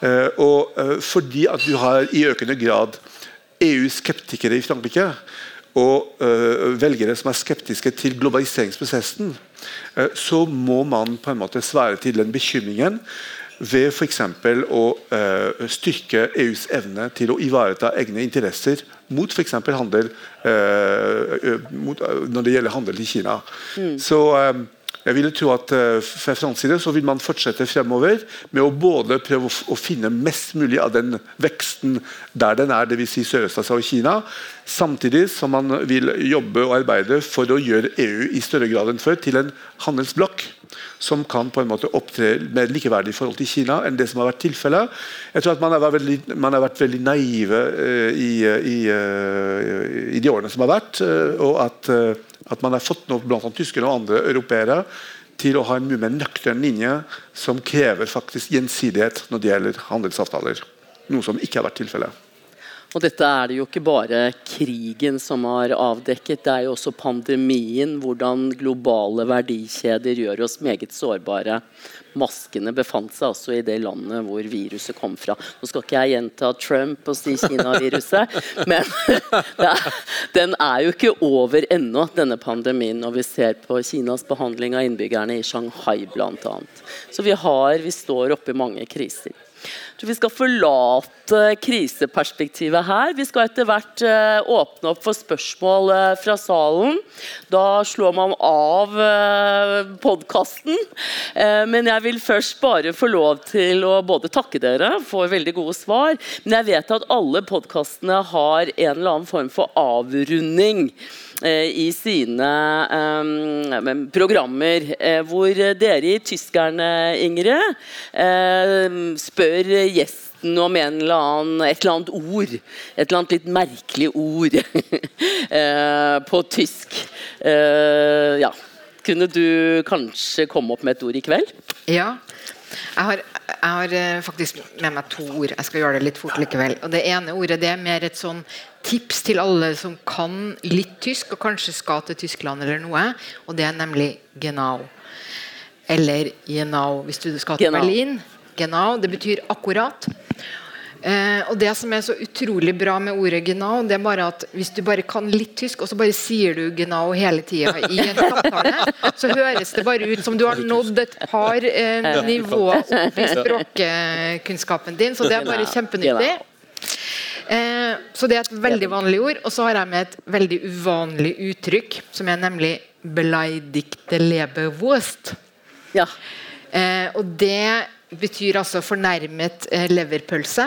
Eh, og eh, fordi at du har i økende grad EU-skeptikere i Frankrike og velgere som er skeptiske til globaliseringsprosessen, så må man på en måte svare til den bekymringen ved f.eks. å øh, styrke EUs evne til å ivareta egne interesser mot f.eks. handel øh, mot, når det gjelder handel i Kina. Så øh, jeg ville tro at uh, fra fransk side så vil man fortsette fremover med å både prøve å, å finne mest mulig av den veksten der den er, dvs. Si Sørøst-Asia og Kina, samtidig som man vil jobbe og arbeide for å gjøre EU i større grad enn før til en handelsblokk som kan på en måte opptre mer likeverdig i forhold til Kina enn det som har vært tilfellet. Jeg tror at man har vært veldig, har vært veldig naive eh, i, i, eh, i de årene som har vært, eh, og at, eh, at man har fått noe blant annet tyskere og andre europeere til å ha en mye mer nøktern linje som krever faktisk gjensidighet når det gjelder handelsavtaler. Noe som ikke har vært tilfellet. Og dette er det jo ikke bare krigen som har avdekket, det er jo også pandemien. Hvordan globale verdikjeder gjør oss meget sårbare. Maskene befant seg altså i det landet hvor viruset kom fra. Nå skal ikke jeg gjenta Trump og si Kina-viruset, men er, den er jo ikke over ennå, denne pandemien, når vi ser på Kinas behandling av innbyggerne i Shanghai bl.a. Så vi, har, vi står oppe i mange kriser. Vi skal forlate kriseperspektivet her. Vi skal etter hvert eh, åpne opp for spørsmål eh, fra salen. Da slår man av eh, podkasten. Men jeg vil først bare få lov til å både takke dere for veldig gode svar, men jeg vet at alle podkastene har en eller annen form for avrunding i sine eh, programmer, eh, hvor dere i Tyskerne, Ingrid, eh, spør gjesten om eller annen, et eller annet ord. Et eller annet litt merkelig ord eh, på tysk. Eh, ja. Kunne du kanskje komme opp med et ord i kveld? Ja. Jeg har, jeg har eh, faktisk med meg to ord. Jeg skal gjøre det litt fort likevel. Og Det ene ordet det er mer et sånn tips til alle som kan litt tysk, og kanskje skal til Tyskland eller noe. Og det er nemlig genau. Eller genau hvis du skal til Genau. Berlin. Genau, Det betyr akkurat. Eh, og Det som er så utrolig bra med ordet genau, det er bare at hvis du bare kan litt tysk, og så bare sier du genau hele tida i en samtale, så høres det bare ut som du har nådd et par eh, nivåer opp i språkkunnskapen din. Så det er bare kjempenyttig. Eh, så det er et veldig vanlig ord. Og så har jeg med et veldig uvanlig uttrykk, som er nemlig 'beleidigte leberwurst'. Ja. Eh, og det betyr altså fornærmet eh, leverpølse.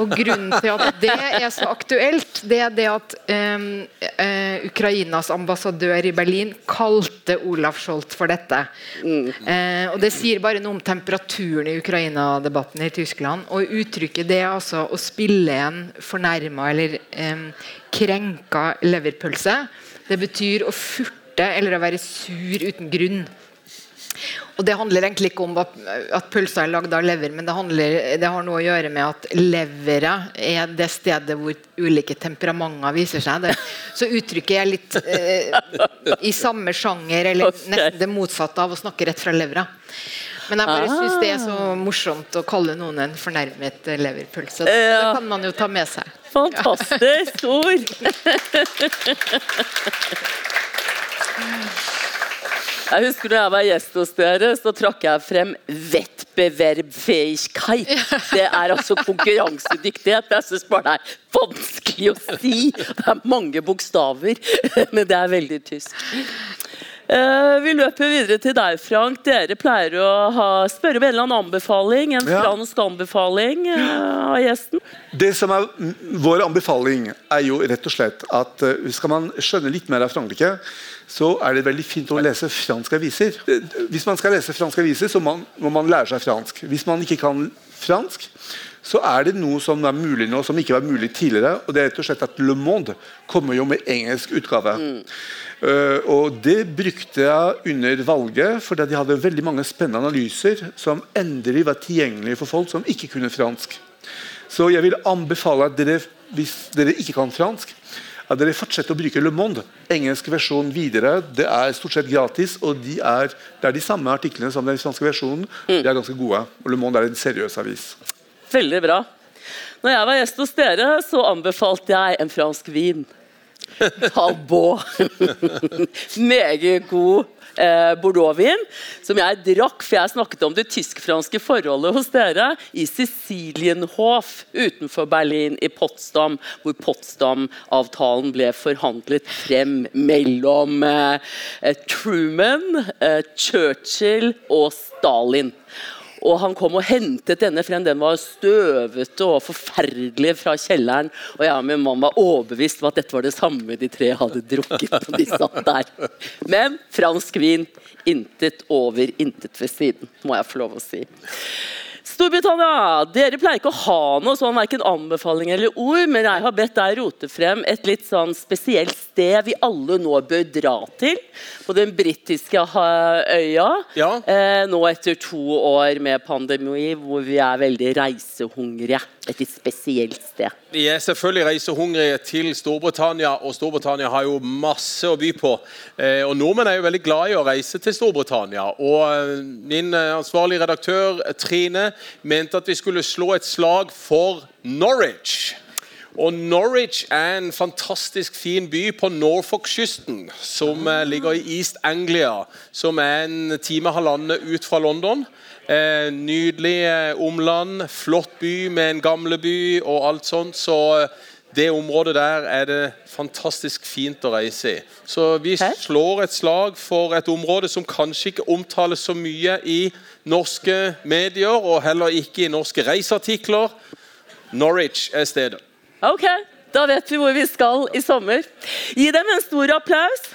Og grunnen til at det er så aktuelt, det er det at um, uh, Ukrainas ambassadør i Berlin kalte Olaf Scholz for dette. Eh, og Det sier bare noe om temperaturen i Ukraina-debatten i Tyskland. Og uttrykket det er altså å spille en fornærma eller um, krenka leverpølse. Det betyr å furte eller å være sur uten grunn. Og Det handler egentlig ikke om at, at pølsa er lagd av lever, men det, handler, det har noe å gjøre med at leveret er det stedet hvor ulike temperamenter viser seg. Det, så uttrykket er litt eh, i samme sjanger, eller nesten det motsatte av å snakke rett fra levra. Men jeg bare syns det er så morsomt å kalle noen en fornærmet leverpølse. Ja. Det kan man jo ta med seg. Fantastisk ord! Jeg husker når jeg var gjest hos dere, så trakk jeg frem Wettbewerbfähigkeit. Det er altså konkurransedyktighet. Jeg syns bare det er vanskelig å si. Det er mange bokstaver, men det er veldig tysk. Eh, vi løper videre til deg, Frank. Dere pleier å ha, spørre om en eller annen anbefaling. En fransk anbefaling eh, av gjesten. Det som er Vår anbefaling er jo rett og slett at eh, skal man skjønne litt mer av Frankrike, så er det veldig fint å lese franske aviser. Hvis man skal lese franske aviser, så må man lære seg fransk. Hvis man ikke kan fransk, så er det noe som er mulig nå, som ikke var mulig tidligere. og det er rett og slett at Le Monde kommer jo med engelsk utgave. Eh, og Det brukte jeg under valget, fordi de hadde veldig mange spennende analyser som endelig var tilgjengelige for folk som ikke kunne fransk. Så jeg vil anbefale at dere, hvis dere ikke kan fransk, at dere fortsetter å bruke Le Monde. Engelsk versjon videre. Det er stort sett gratis, og de er, det er de samme artiklene som den franske versjonen. De er ganske gode. Og Le Monde er en seriøs avis. Veldig bra. Når jeg var gjest hos dere, så anbefalte jeg en fransk vin. Talbot. Meget god eh, Bordeaux-vin, som jeg drakk, for jeg snakket om det tysk-franske forholdet hos dere, i Sicilienhof utenfor Berlin, i Potsdam, hvor Potsdam-avtalen ble forhandlet frem mellom eh, Truman, eh, Churchill og Stalin. Og han kom og hentet denne frem. Den var støvete og forferdelig fra kjelleren. Og jeg og min mann var overbevist om at dette var det samme de tre hadde drukket. når de satt der. Men fransk vin, intet over, intet ved siden, må jeg få lov å si. Storbritannia, dere pleier ikke å ha noe sånn verken anbefaling eller ord, men jeg har bedt deg rote frem et litt sånn spesielt sted vi alle nå bør dra til. På den britiske øya. Ja. Eh, nå etter to år med pandemi hvor vi er veldig reisehungrige. Et litt spesielt sted? Vi er selvfølgelig reisehungrige til Storbritannia, og Storbritannia har jo masse å by på. Eh, og Nordmenn er jo veldig glad i å reise til Storbritannia. Og eh, Min eh, ansvarlige redaktør Trine mente at vi skulle slå et slag for Norwich. Og Norwich er en fantastisk fin by på Norfolk-kysten, som ligger i East Anglia, som er en time halvannen ut fra London. Eh, nydelig eh, omland, flott by med en gamleby og alt sånt. Så eh, det området der er det fantastisk fint å reise i. Så vi slår et slag for et område som kanskje ikke omtales så mye i norske medier, og heller ikke i norske reiseartikler. Norwich er stedet. Ok, da vet vi hvor vi skal i sommer. Gi dem en stor applaus.